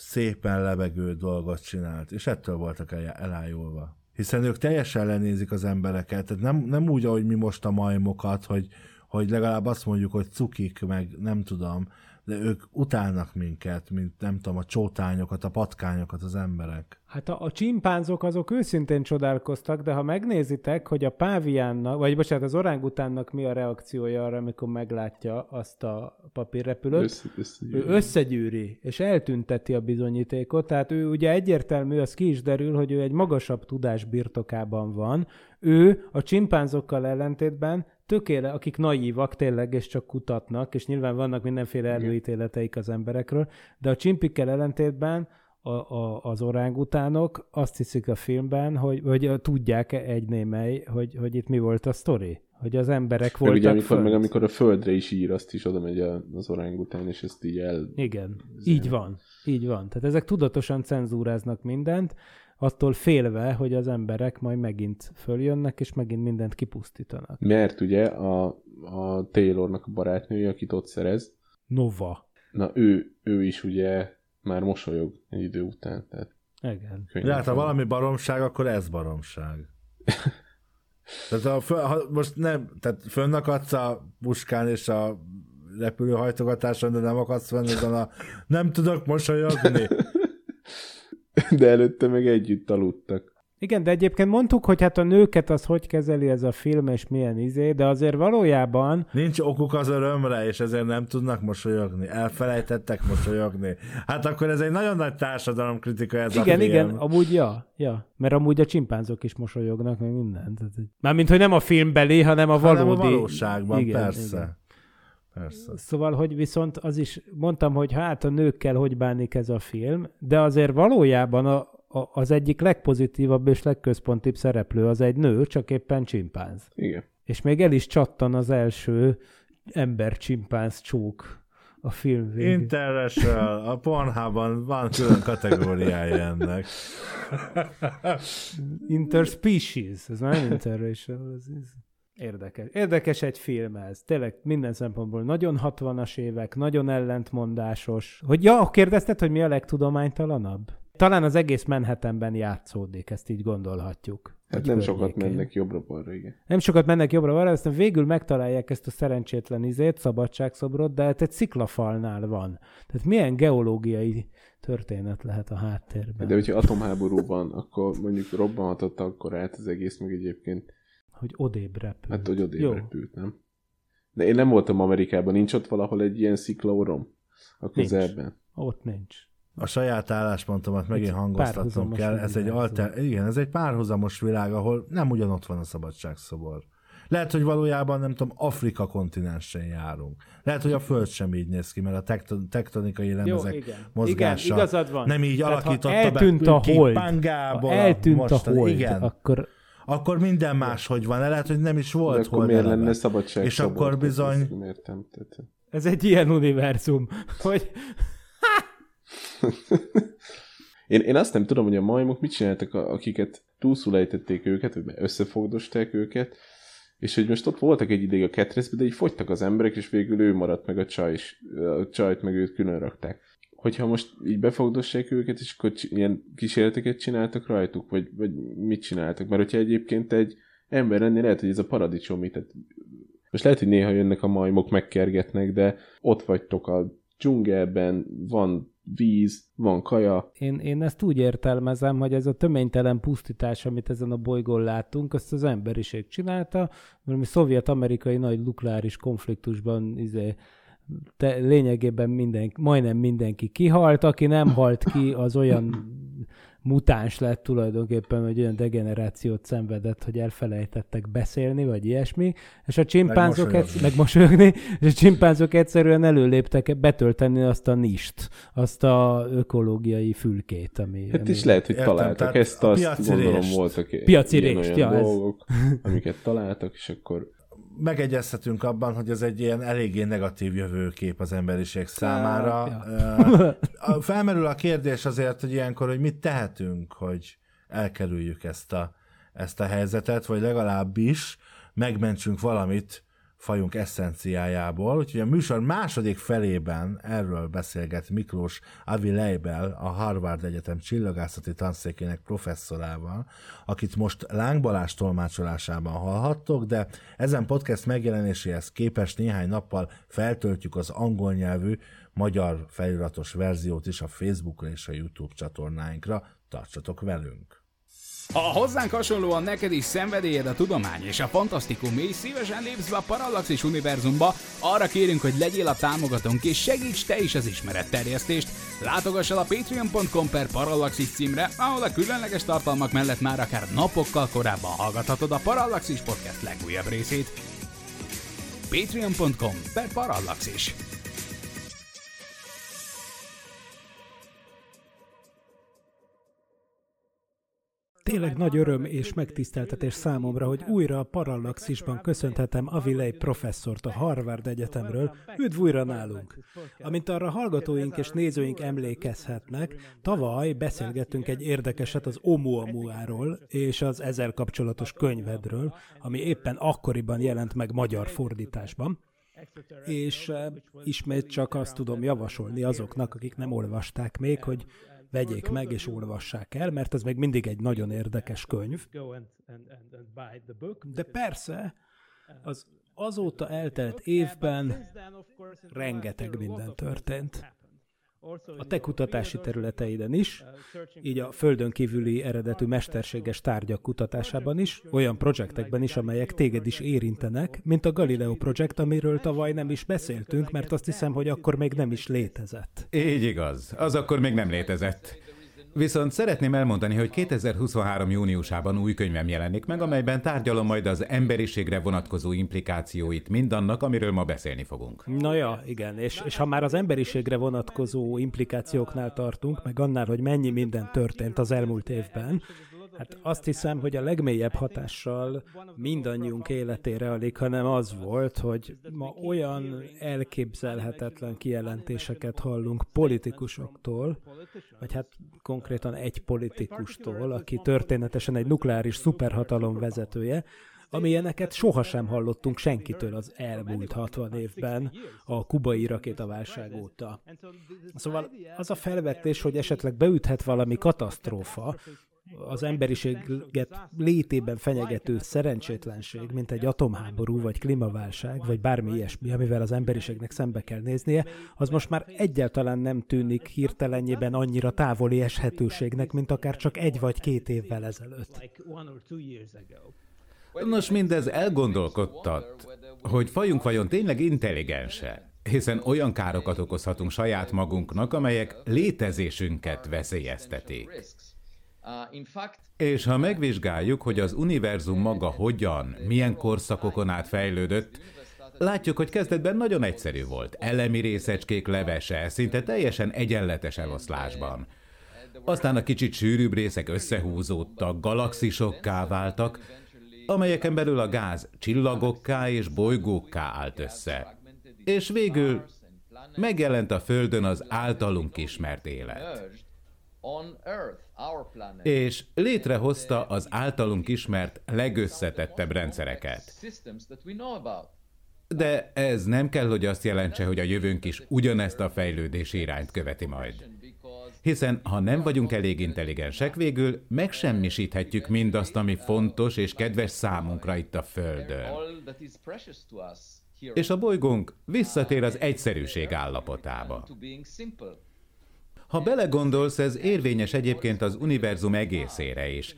szépen lebegő dolgot csinált, és ettől voltak elájulva. Hiszen ők teljesen lenézik az embereket, tehát nem, nem úgy, ahogy mi most a majmokat, hogy, hogy legalább azt mondjuk, hogy cukik, meg nem tudom, de ők utálnak minket, mint nem tudom, a csótányokat, a patkányokat az emberek. Hát a, a csimpánzok azok őszintén csodálkoztak, de ha megnézitek, hogy a páviánnak, vagy bocsánat, az orángutánnak mi a reakciója arra, amikor meglátja azt a papírrepülőt, Össze, össze, ő összegyűri, és eltünteti a bizonyítékot, tehát ő ugye egyértelmű, az ki is derül, hogy ő egy magasabb tudás birtokában van. Ő a csimpánzokkal ellentétben tökéle, akik naívak tényleg, és csak kutatnak, és nyilván vannak mindenféle előítéleteik az emberekről, de a csimpikkel ellentétben a, a, az orángutánok azt hiszik a filmben, hogy, hogy tudják egy némely, hogy, hogy itt mi volt a sztori. Hogy az emberek Meg voltak ugye, amikor, fönt. meg amikor a földre is ír, azt is oda megy az orángután, és ezt így el... Igen, így van. Így van. Tehát ezek tudatosan cenzúráznak mindent, attól félve, hogy az emberek majd megint följönnek, és megint mindent kipusztítanak. Mert ugye a, a Taylornak a barátnője, akit ott szerez, Nova. na ő, ő is ugye már mosolyog egy idő után. Tehát Igen. De hát ha valami baromság, akkor ez baromság. Tehát ha, föl, ha most nem, tehát fönnakadsz a puskán és a repülőhajtogatáson, de nem akadsz fenn ezen a nem tudok mosolyogni. De előtte meg együtt aludtak. Igen, de egyébként mondtuk, hogy hát a nőket az hogy kezeli ez a film, és milyen izé, de azért valójában Nincs okuk az örömre, és ezért nem tudnak mosolyogni. Elfelejtettek mosolyogni. Hát akkor ez egy nagyon nagy társadalomkritika ez a igen, film. igen, amúgy ja, ja, mert amúgy a csimpánzok is mosolyognak, meg minden. Mármint, hogy nem a filmbeli, hanem a Hanem valódi. a valóságban, igen, persze. igen. Persze. Szóval, hogy viszont az is, mondtam, hogy hát a nőkkel hogy bánik ez a film, de azért valójában a, a, az egyik legpozitívabb és legközpontibb szereplő az egy nő, csak éppen csimpánz. Igen. És még el is csattan az első ember-csimpánz csók a film végén. Interracial, a Pornhubon van külön kategóriája ennek. Interspecies, ez nem interracial, ez, ez érdekes. Érdekes egy film ez, tényleg minden szempontból nagyon 60-as évek, nagyon ellentmondásos. Hogy ja, kérdezted, hogy mi a legtudománytalanabb? Talán az egész Manhattanben játszódik, ezt így gondolhatjuk. Hát nem sokat környékén. mennek jobbra-balra, igen. Nem sokat mennek jobbra-balra, aztán végül megtalálják ezt a szerencsétlen izét, szabadságszobrot, de hát egy sziklafalnál van. Tehát milyen geológiai történet lehet a háttérben? De hogyha atomháború van, akkor mondjuk robbanhatott akkor át az egész, meg egyébként, Hogy odébb repül. hát hogy odébb Jó. repült, nem? De én nem voltam Amerikában, nincs ott valahol egy ilyen sziklaorom a Nincs. közelben. Ott nincs. A saját álláspontomat megint hangoztatnom kell. Ez egy, világ, alter, igen, ez egy párhuzamos világ, ahol nem ugyanott van a szabadságszobor. Lehet, hogy valójában, nem tudom, Afrika kontinensen járunk. Lehet, hogy a Föld sem így néz ki, mert a tekton, tektonikai lemezek igen. mozgása Igen, igazad van. nem így Tehát, ha alakította eltűnt be a hold, Pangából ha eltűnt most, a hold, igen, akkor akkor minden máshogy van. Lehet, hogy nem is De volt akkor hold miért eleve. lenne szabadság És akkor bizony- ez egy ilyen univerzum, hogy Én, én azt nem tudom, hogy a majmok mit csináltak, akiket túlszul ejtették őket, vagy összefogdosták őket, és hogy most ott voltak egy ideig a ketreszbe, de így fogytak az emberek, és végül ő maradt meg a csaj, és a csajt meg őt külön rakták. Hogyha most így befogdossák őket, és akkor ilyen kísérleteket csináltak rajtuk, vagy, vagy mit csináltak? Mert hogyha egyébként egy ember lenni, lehet, hogy ez a paradicsom, tehát most lehet, hogy néha jönnek a majmok, megkergetnek, de ott vagytok a dzsungelben, van víz, van kaja, én, én ezt úgy értelmezem, hogy ez a töménytelen pusztítás, amit ezen a bolygón látunk, azt az emberiség csinálta, valami szovjet-amerikai nagy nukleáris konfliktusban izé, te, lényegében minden, majdnem mindenki kihalt, aki nem halt ki, az olyan mutáns lett tulajdonképpen, hogy olyan degenerációt szenvedett, hogy elfelejtettek beszélni, vagy ilyesmi, és a csimpánzok Megmosolyogni. egyszer, megmosolyogni, és a csimpánzok egyszerűen előléptek betölteni azt a nist, azt a ökológiai fülkét, ami... Hát ami... és lehet, hogy Értem, találtak. ezt, a azt gondolom voltak Piaci rést, olyan ja, ez- dolgok, amiket találtak, és akkor megegyezhetünk abban, hogy ez egy ilyen eléggé negatív jövőkép az emberiség számára. ja. Felmerül a kérdés azért, hogy ilyenkor, hogy mit tehetünk, hogy elkerüljük ezt a, ezt a helyzetet, vagy legalábbis megmentsünk valamit fajunk eszenciájából, úgyhogy a műsor második felében erről beszélget Miklós Avi Leibel, a Harvard Egyetem csillagászati tanszékének professzorával, akit most Láng tolmácsolásában hallhattok, de ezen podcast megjelenéséhez képest néhány nappal feltöltjük az angol nyelvű magyar feliratos verziót is a Facebookra és a YouTube csatornáinkra. Tartsatok velünk! Ha hozzánk hasonlóan neked is szenvedélyed a tudomány és a fantasztikum, és szívesen lépsz be a Parallaxis univerzumba, arra kérünk, hogy legyél a támogatónk és segíts te is az ismeretterjesztést. Látogass el a patreon.com per Parallaxis címre, ahol a különleges tartalmak mellett már akár napokkal korábban hallgathatod a Parallaxis podcast legújabb részét. patreon.com per Parallaxis. Tényleg nagy öröm és megtiszteltetés számomra, hogy újra a Parallaxisban köszönhetem Avilei professzort a Harvard Egyetemről. Üdv újra nálunk! Amint arra hallgatóink és nézőink emlékezhetnek, tavaly beszélgettünk egy érdekeset az Oumuamua-ról és az ezzel kapcsolatos könyvedről, ami éppen akkoriban jelent meg magyar fordításban és uh, ismét csak azt tudom javasolni azoknak, akik nem olvasták még, hogy vegyék meg és olvassák el, mert ez még mindig egy nagyon érdekes könyv. De persze, az azóta eltelt évben rengeteg minden történt a te kutatási területeiden is, így a földön kívüli eredetű mesterséges tárgyak kutatásában is, olyan projektekben is, amelyek téged is érintenek, mint a Galileo projekt, amiről tavaly nem is beszéltünk, mert azt hiszem, hogy akkor még nem is létezett. Így igaz, az akkor még nem létezett. Viszont szeretném elmondani, hogy 2023. júniusában új könyvem jelenik meg, amelyben tárgyalom majd az emberiségre vonatkozó implikációit mindannak, amiről ma beszélni fogunk. Na ja, igen, és, és ha már az emberiségre vonatkozó implikációknál tartunk, meg annál, hogy mennyi minden történt az elmúlt évben, Hát azt hiszem, hogy a legmélyebb hatással mindannyiunk életére alig, hanem az volt, hogy ma olyan elképzelhetetlen kijelentéseket hallunk politikusoktól, vagy hát konkrétan egy politikustól, aki történetesen egy nukleáris szuperhatalom vezetője, amilyeneket sohasem hallottunk senkitől az elmúlt 60 évben, a kubai rakétaválság óta. Szóval az a felvetés, hogy esetleg beüthet valami katasztrófa, az emberiséget létében fenyegető szerencsétlenség, mint egy atomháború, vagy klímaválság, vagy bármi ilyesmi, amivel az emberiségnek szembe kell néznie, az most már egyáltalán nem tűnik hirtelenjében annyira távoli eshetőségnek, mint akár csak egy vagy két évvel ezelőtt. Nos, mindez elgondolkodtat, hogy fajunk vajon tényleg intelligense, hiszen olyan károkat okozhatunk saját magunknak, amelyek létezésünket veszélyeztetik. És ha megvizsgáljuk, hogy az univerzum maga hogyan, milyen korszakokon át fejlődött, látjuk, hogy kezdetben nagyon egyszerű volt. Elemi részecskék levese, szinte teljesen egyenletes eloszlásban. Aztán a kicsit sűrűbb részek összehúzódtak, galaxisokká váltak, amelyeken belül a gáz csillagokká és bolygókká állt össze. És végül megjelent a Földön az általunk ismert élet és létrehozta az általunk ismert legösszetettebb rendszereket. De ez nem kell, hogy azt jelentse, hogy a jövőnk is ugyanezt a fejlődési irányt követi majd. Hiszen ha nem vagyunk elég intelligensek, végül megsemmisíthetjük mindazt, ami fontos és kedves számunkra itt a Földön. És a bolygónk visszatér az egyszerűség állapotába. Ha belegondolsz, ez érvényes egyébként az univerzum egészére is,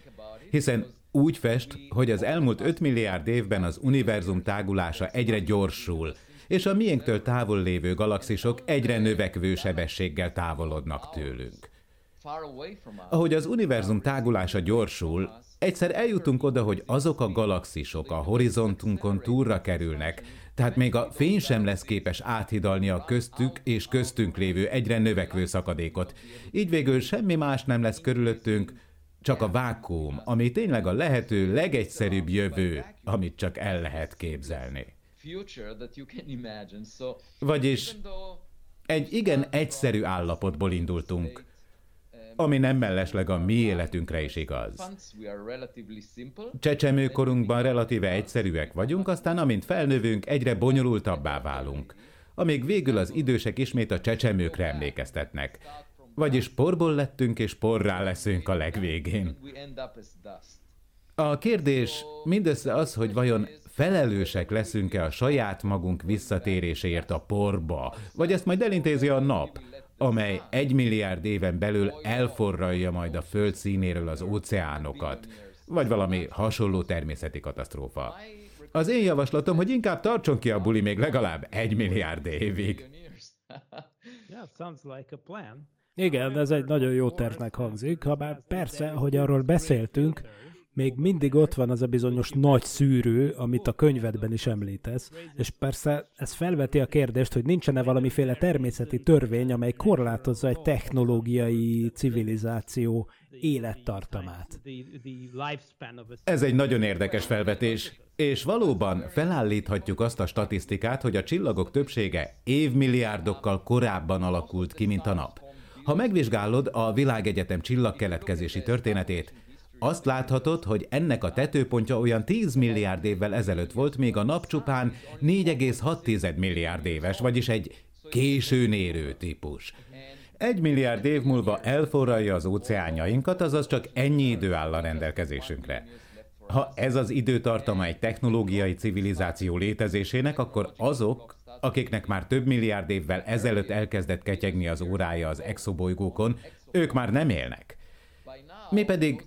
hiszen úgy fest, hogy az elmúlt 5 milliárd évben az univerzum tágulása egyre gyorsul, és a miénktől távol lévő galaxisok egyre növekvő sebességgel távolodnak tőlünk. Ahogy az univerzum tágulása gyorsul, egyszer eljutunk oda, hogy azok a galaxisok a horizontunkon túlra kerülnek, tehát még a fény sem lesz képes áthidalni a köztük és köztünk lévő egyre növekvő szakadékot. Így végül semmi más nem lesz körülöttünk, csak a vákuum, ami tényleg a lehető legegyszerűbb jövő, amit csak el lehet képzelni. Vagyis egy igen egyszerű állapotból indultunk, ami nem mellesleg a mi életünkre is igaz. Csecsemőkorunkban relatíve egyszerűek vagyunk, aztán amint felnövünk, egyre bonyolultabbá válunk, amíg végül az idősek ismét a csecsemőkre emlékeztetnek. Vagyis porból lettünk, és porrá leszünk a legvégén. A kérdés mindössze az, hogy vajon felelősek leszünk-e a saját magunk visszatéréséért a porba, vagy ezt majd elintézi a nap, amely egy milliárd éven belül elforralja majd a föld színéről az óceánokat, vagy valami hasonló természeti katasztrófa. Az én javaslatom, hogy inkább tartson ki a buli még legalább egy milliárd évig. Igen, ez egy nagyon jó tervnek hangzik, ha bár persze, hogy arról beszéltünk, még mindig ott van az a bizonyos nagy szűrő, amit a könyvedben is említesz, és persze ez felveti a kérdést, hogy nincsen-e valamiféle természeti törvény, amely korlátozza egy technológiai civilizáció élettartamát. Ez egy nagyon érdekes felvetés, és valóban felállíthatjuk azt a statisztikát, hogy a csillagok többsége évmilliárdokkal korábban alakult ki, mint a nap. Ha megvizsgálod a világegyetem csillagkeletkezési történetét, azt láthatod, hogy ennek a tetőpontja olyan 10 milliárd évvel ezelőtt volt, még a nap csupán 4,6 milliárd éves, vagyis egy későn érő típus. Egy milliárd év múlva elforralja az óceánjainkat, azaz csak ennyi idő áll a rendelkezésünkre. Ha ez az időtartama egy technológiai civilizáció létezésének, akkor azok, akiknek már több milliárd évvel ezelőtt elkezdett ketyegni az órája az exobolygókon, ők már nem élnek. Mi pedig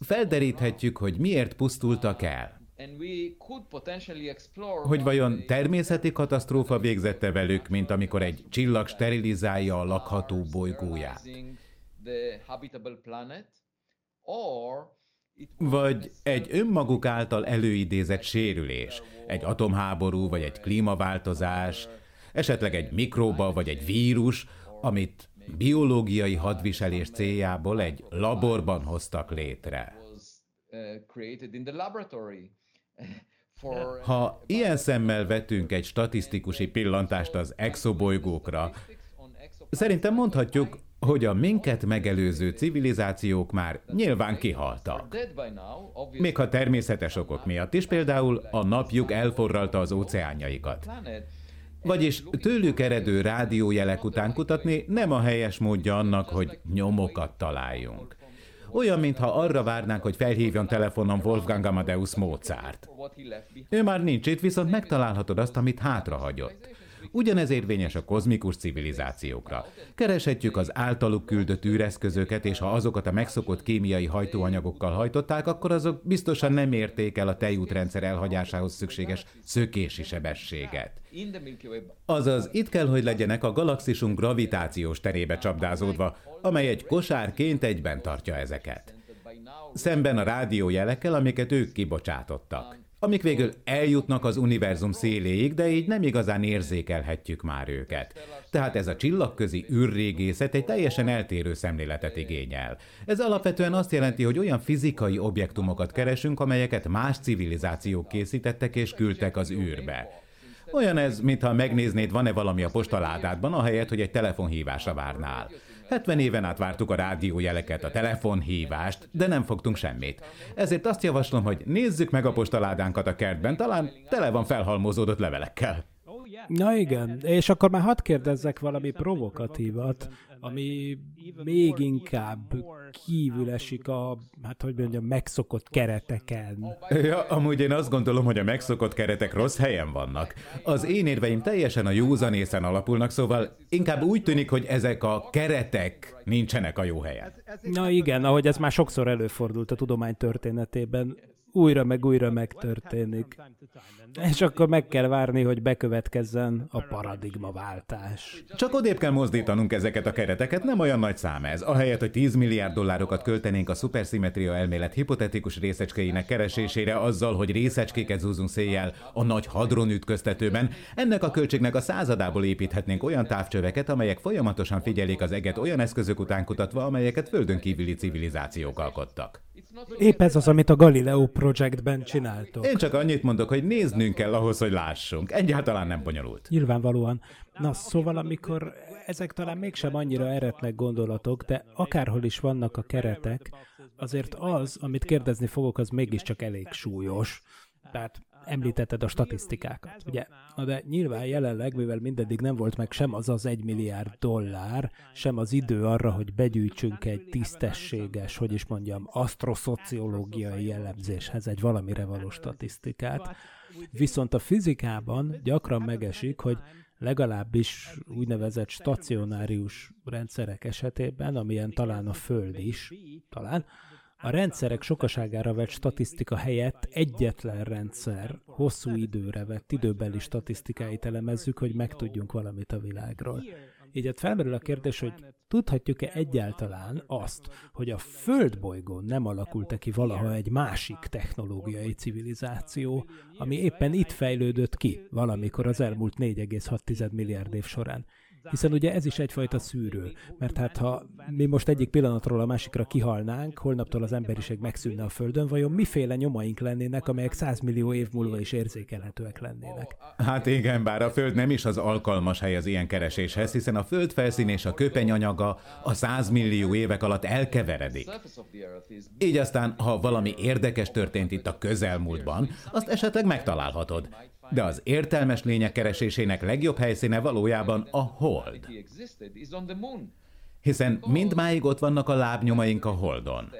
felderíthetjük, hogy miért pusztultak el. Hogy vajon természeti katasztrófa végzette velük, mint amikor egy csillag sterilizálja a lakható bolygóját. Vagy egy önmaguk által előidézett sérülés, egy atomháború vagy egy klímaváltozás, esetleg egy mikróba vagy egy vírus, amit biológiai hadviselés céljából egy laborban hoztak létre. Ha ilyen szemmel vetünk egy statisztikusi pillantást az exobolygókra, szerintem mondhatjuk, hogy a minket megelőző civilizációk már nyilván kihaltak. Még ha természetes okok miatt is, például a napjuk elforralta az óceánjaikat. Vagyis tőlük eredő rádiójelek után kutatni nem a helyes módja annak, hogy nyomokat találjunk. Olyan, mintha arra várnánk, hogy felhívjon telefonon Wolfgang Amadeus Mozart. Ő már nincs itt, viszont megtalálhatod azt, amit hátrahagyott. Ugyanez érvényes a kozmikus civilizációkra. Kereshetjük az általuk küldött űreszközöket, és ha azokat a megszokott kémiai hajtóanyagokkal hajtották, akkor azok biztosan nem érték el a tejútrendszer elhagyásához szükséges szökési sebességet. Azaz itt kell, hogy legyenek a galaxisunk gravitációs terébe csapdázódva, amely egy kosárként egyben tartja ezeket. Szemben a rádiójelekkel, amiket ők kibocsátottak amik végül eljutnak az univerzum széléig, de így nem igazán érzékelhetjük már őket. Tehát ez a csillagközi űrrégészet egy teljesen eltérő szemléletet igényel. Ez alapvetően azt jelenti, hogy olyan fizikai objektumokat keresünk, amelyeket más civilizációk készítettek és küldtek az űrbe. Olyan ez, mintha megnéznéd, van-e valami a postaládádban, ahelyett, hogy egy telefonhívásra várnál. 70 éven át vártuk a rádiójeleket, a telefonhívást, de nem fogtunk semmit. Ezért azt javaslom, hogy nézzük meg a postaládánkat a kertben, talán tele van felhalmozódott levelekkel. Na igen, és akkor már hadd kérdezzek valami provokatívat ami még inkább kívül esik a, hát hogy mondjam, megszokott kereteken. Ja, amúgy én azt gondolom, hogy a megszokott keretek rossz helyen vannak. Az én érveim teljesen a józanészen alapulnak, szóval inkább úgy tűnik, hogy ezek a keretek nincsenek a jó helyen. Na igen, ahogy ez már sokszor előfordult a tudomány történetében, újra meg újra megtörténik. És akkor meg kell várni, hogy bekövetkezzen a paradigmaváltás. Csak odébb kell mozdítanunk ezeket a kereteket, nem olyan nagy szám ez. Ahelyett, hogy 10 milliárd dollárokat költenénk a szuperszimetria elmélet hipotetikus részecskéinek keresésére azzal, hogy részecskéket zúzunk széjjel a nagy hadron ütköztetőben, ennek a költségnek a századából építhetnénk olyan távcsöveket, amelyek folyamatosan figyelik az eget olyan eszközök után kutatva, amelyeket földön kívüli civilizációk alkottak. Épp ez az, amit a Galileo Projectben csináltok. Én csak annyit mondok, hogy néznünk kell ahhoz, hogy lássunk. Egyáltalán nem bonyolult. Nyilvánvalóan. Na, szóval amikor ezek talán mégsem annyira eretnek gondolatok, de akárhol is vannak a keretek, azért az, amit kérdezni fogok, az mégiscsak elég súlyos. Tehát említetted a statisztikákat, ugye? Na de nyilván jelenleg, mivel mindeddig nem volt meg sem az az egy milliárd dollár, sem az idő arra, hogy begyűjtsünk egy tisztességes, hogy is mondjam, asztroszociológiai jellemzéshez egy valamire való statisztikát. Viszont a fizikában gyakran megesik, hogy legalábbis úgynevezett stacionárius rendszerek esetében, amilyen talán a Föld is, talán, a rendszerek sokaságára vett statisztika helyett egyetlen rendszer hosszú időre vett időbeli statisztikáit elemezzük, hogy megtudjunk valamit a világról. Így hát felmerül a kérdés, hogy tudhatjuk-e egyáltalán azt, hogy a Földbolygón nem alakult-e ki valaha egy másik technológiai civilizáció, ami éppen itt fejlődött ki valamikor az elmúlt 4,6 milliárd év során. Hiszen ugye ez is egyfajta szűrő, mert hát ha mi most egyik pillanatról a másikra kihalnánk, holnaptól az emberiség megszűnne a Földön, vajon miféle nyomaink lennének, amelyek 100 millió év múlva is érzékelhetőek lennének? Hát igen, bár a Föld nem is az alkalmas hely az ilyen kereséshez, hiszen a Föld felszín és a köpenyanyaga a 100 millió évek alatt elkeveredik. Így aztán, ha valami érdekes történt itt a közelmúltban, azt esetleg megtalálhatod. De az értelmes lények keresésének legjobb helyszíne valójában a hold. Hiszen mindmáig ott vannak a lábnyomaink a holdon.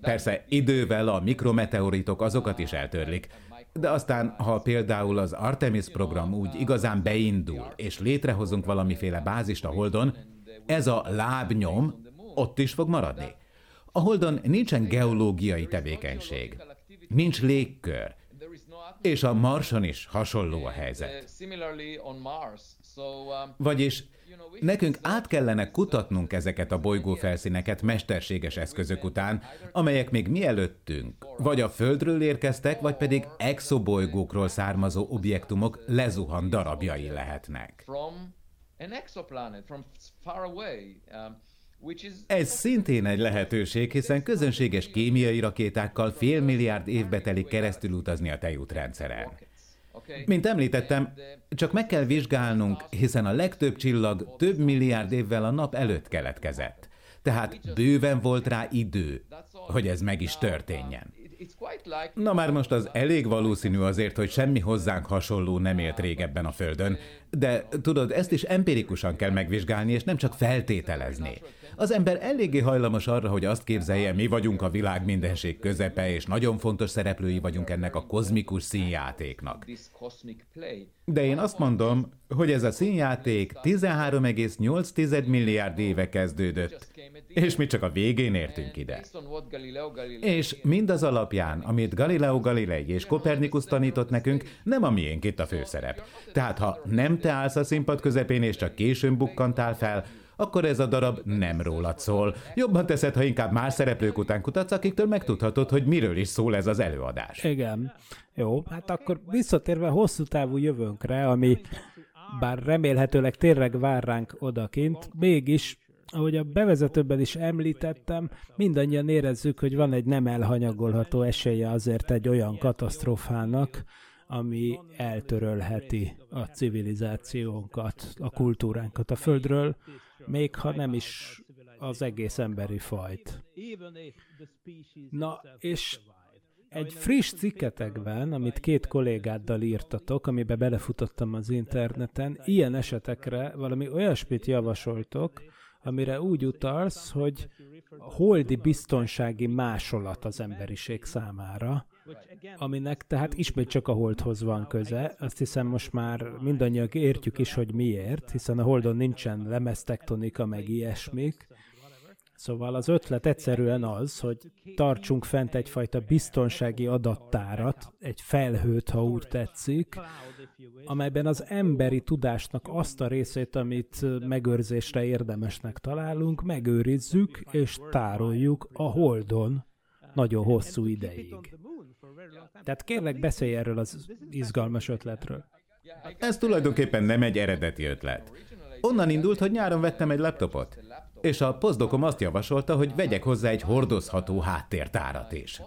Persze idővel a mikrometeoritok azokat is eltörlik, de aztán, ha például az Artemis program úgy igazán beindul, és létrehozunk valamiféle bázist a Holdon, ez a lábnyom ott is fog maradni. A Holdon nincsen geológiai tevékenység, nincs légkör, és a Marson is hasonló a helyzet. Vagyis nekünk át kellene kutatnunk ezeket a bolygófelszíneket mesterséges eszközök után, amelyek még mielőttünk vagy a Földről érkeztek, vagy pedig exobolygókról származó objektumok lezuhan darabjai lehetnek. Ez szintén egy lehetőség, hiszen közönséges kémiai rakétákkal fél milliárd évbe telik keresztül utazni a tejútrendszeren. Mint említettem, csak meg kell vizsgálnunk, hiszen a legtöbb csillag több milliárd évvel a nap előtt keletkezett. Tehát bőven volt rá idő, hogy ez meg is történjen. Na már most az elég valószínű azért, hogy semmi hozzánk hasonló nem élt régebben a Földön, de tudod, ezt is empirikusan kell megvizsgálni, és nem csak feltételezni. Az ember eléggé hajlamos arra, hogy azt képzelje, mi vagyunk a világ mindenség közepe, és nagyon fontos szereplői vagyunk ennek a kozmikus színjátéknak. De én azt mondom, hogy ez a színjáték 13,8 milliárd éve kezdődött, és mi csak a végén értünk ide. És mindaz alapján, amit Galileo Galilei és Kopernikus tanított nekünk, nem a miénk itt a főszerep. Tehát ha nem te állsz a színpad közepén, és csak későn bukkantál fel, akkor ez a darab nem rólad szól. Jobban teszed, ha inkább más szereplők után kutatsz, akiktől megtudhatod, hogy miről is szól ez az előadás. Igen. Jó, hát akkor visszatérve hosszú távú jövőnkre, ami bár remélhetőleg tényleg vár ránk odakint, mégis ahogy a bevezetőben is említettem, mindannyian érezzük, hogy van egy nem elhanyagolható esélye azért egy olyan katasztrófának, ami eltörölheti a civilizációnkat, a kultúránkat a Földről, még ha nem is az egész emberi fajt. Na, és egy friss cikketekben, amit két kollégáddal írtatok, amiben belefutottam az interneten, ilyen esetekre valami olyasmit javasoltok, amire úgy utalsz, hogy holdi biztonsági másolat az emberiség számára, aminek tehát ismét csak a holdhoz van köze. Azt hiszem most már mindannyian értjük is, hogy miért, hiszen a holdon nincsen lemeztektonika, meg ilyesmik. Szóval az ötlet egyszerűen az, hogy tartsunk fent egyfajta biztonsági adattárat, egy felhőt, ha úgy tetszik, amelyben az emberi tudásnak azt a részét, amit megőrzésre érdemesnek találunk, megőrizzük és tároljuk a Holdon nagyon hosszú ideig. Tehát kérlek, beszélj erről az izgalmas ötletről. Ez tulajdonképpen nem egy eredeti ötlet. Onnan indult, hogy nyáron vettem egy laptopot. és a poszdokom azt javasolta, hogy vegyek hozzá egy hordozható háttértárat is.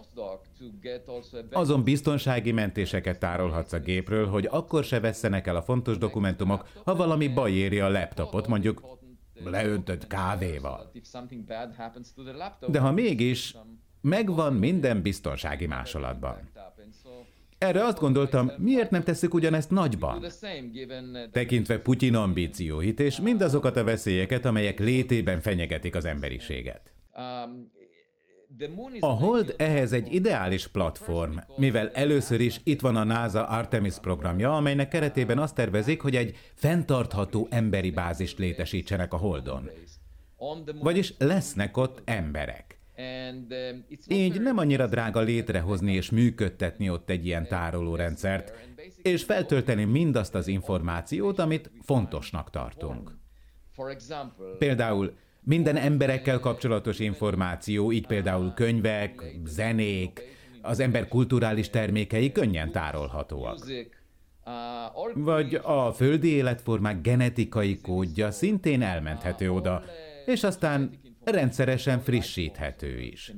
Azon biztonsági mentéseket tárolhatsz a gépről, hogy akkor se vesszenek el a fontos dokumentumok, ha valami baj éri a laptopot, mondjuk leöntött kávéval. De ha mégis, megvan minden biztonsági másolatban. Erre azt gondoltam, miért nem tesszük ugyanezt nagyban? Tekintve Putyin ambícióit és mindazokat a veszélyeket, amelyek létében fenyegetik az emberiséget. A Hold ehhez egy ideális platform, mivel először is itt van a NASA Artemis programja, amelynek keretében azt tervezik, hogy egy fenntartható emberi bázist létesítsenek a Holdon. Vagyis lesznek ott emberek. Um, Így nem annyira drága létrehozni és működtetni ott egy ilyen tárolórendszert, és feltölteni mindazt az információt, amit fontosnak tartunk. Például minden emberekkel kapcsolatos információ, így például könyvek, zenék, az ember kulturális termékei könnyen tárolhatóak. Vagy a földi életformák genetikai kódja szintén elmenthető oda, és aztán rendszeresen frissíthető is.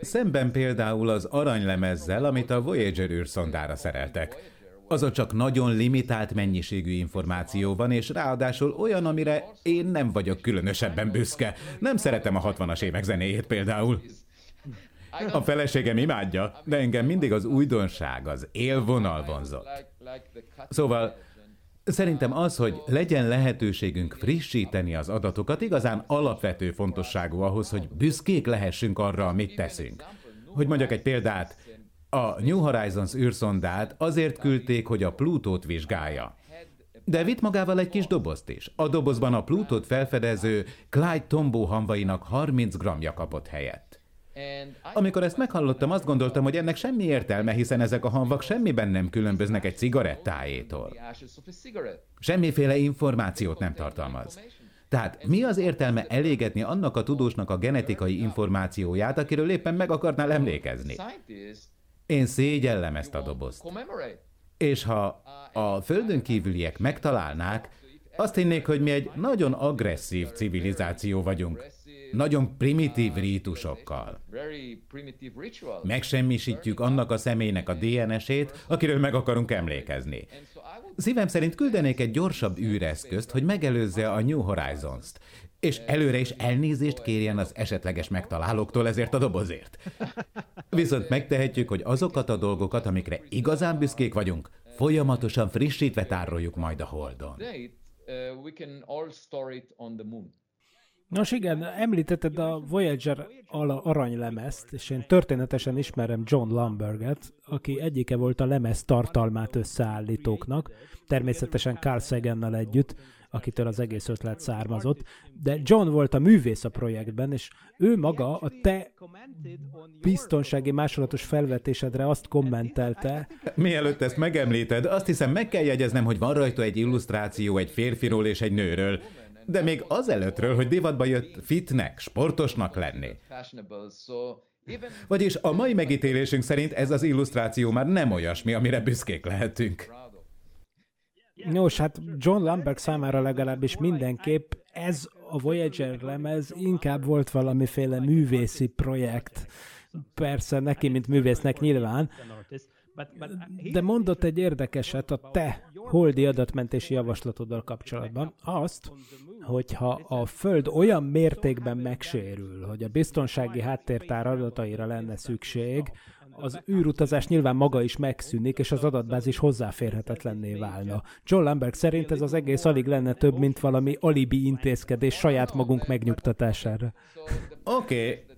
Szemben például az aranylemezzel, amit a Voyager űrszondára szereltek. Azon csak nagyon limitált mennyiségű információ van, és ráadásul olyan, amire én nem vagyok különösebben büszke. Nem szeretem a 60-as évek zenéjét például. A feleségem imádja, de engem mindig az újdonság, az élvonal vonzott. Szóval Szerintem az, hogy legyen lehetőségünk frissíteni az adatokat, igazán alapvető fontosságú ahhoz, hogy büszkék lehessünk arra, amit teszünk. Hogy mondjak egy példát, a New Horizons űrszondát azért küldték, hogy a Plutót vizsgálja. De vitt magával egy kis dobozt is. A dobozban a Plutót felfedező Clyde Tombaugh hamvainak 30 gramja kapott helyet. Amikor ezt meghallottam, azt gondoltam, hogy ennek semmi értelme, hiszen ezek a hanvak semmiben nem különböznek egy cigarettájétól. Semmiféle információt nem tartalmaz. Tehát mi az értelme elégetni annak a tudósnak a genetikai információját, akiről éppen meg akarnál emlékezni? Én szégyellem ezt a dobozt. És ha a földön kívüliek megtalálnák, azt hinnék, hogy mi egy nagyon agresszív civilizáció vagyunk, nagyon primitív rítusokkal. Megsemmisítjük annak a személynek a DNS-ét, akiről meg akarunk emlékezni. Szívem szerint küldenék egy gyorsabb űreszközt, hogy megelőzze a New Horizons-t, és előre is elnézést kérjen az esetleges megtalálóktól ezért a dobozért. Viszont megtehetjük, hogy azokat a dolgokat, amikre igazán büszkék vagyunk, folyamatosan frissítve tároljuk majd a Holdon. Nos igen, említetted a Voyager aranylemezt, és én történetesen ismerem John Lamberget, aki egyike volt a lemez tartalmát összeállítóknak, természetesen Carl Sagannal együtt, akitől az egész ötlet származott, de John volt a művész a projektben, és ő maga a te biztonsági másolatos felvetésedre azt kommentelte. Mielőtt ezt megemlíted, azt hiszem meg kell jegyeznem, hogy van rajta egy illusztráció egy férfiról és egy nőről, de még azelőttről, hogy divatba jött fitnek, sportosnak lenni. Vagyis a mai megítélésünk szerint ez az illusztráció már nem olyasmi, amire büszkék lehetünk. Nos, hát John Lambert számára legalábbis mindenképp ez a Voyager lemez inkább volt valamiféle művészi projekt. Persze neki, mint művésznek nyilván, de mondott egy érdekeset a te holdi adatmentési javaslatoddal kapcsolatban. Azt, hogyha a Föld olyan mértékben megsérül, hogy a biztonsági háttértár adataira lenne szükség, az űrutazás nyilván maga is megszűnik, és az adatbázis hozzáférhetetlenné válna. John Lambert szerint ez az egész alig lenne több, mint valami alibi intézkedés saját magunk megnyugtatására. Oké, okay.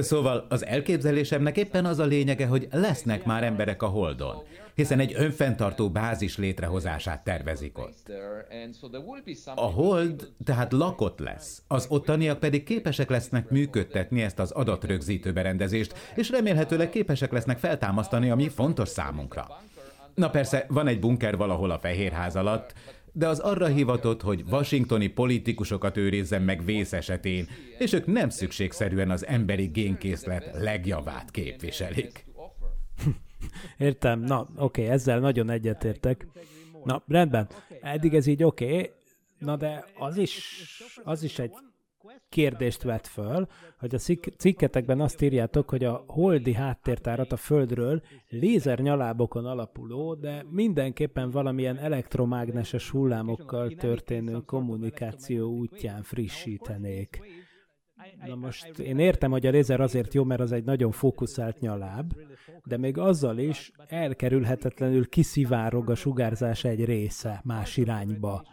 Szóval az elképzelésemnek éppen az a lényege, hogy lesznek már emberek a Holdon, hiszen egy önfenntartó bázis létrehozását tervezik ott. A Hold tehát lakott lesz, az ottaniak pedig képesek lesznek működtetni ezt az adatrögzítő berendezést, és remélhetőleg képesek lesznek feltámasztani, ami fontos számunkra. Na persze, van egy bunker valahol a Fehérház alatt, de az arra hivatott, hogy washingtoni politikusokat őrizzen meg vész esetén, és ők nem szükségszerűen az emberi génkészlet legjavát képviselik. Értem, na oké, okay, ezzel nagyon egyetértek. Na, rendben. Eddig ez így oké, okay. na de az is, az is egy kérdést vet föl, hogy a cikketekben azt írjátok, hogy a holdi háttértárat a Földről lézer nyalábokon alapuló, de mindenképpen valamilyen elektromágneses hullámokkal történő kommunikáció útján frissítenék. Na most én értem, hogy a lézer azért jó, mert az egy nagyon fókuszált nyaláb, de még azzal is elkerülhetetlenül kiszivárog a sugárzás egy része más irányba.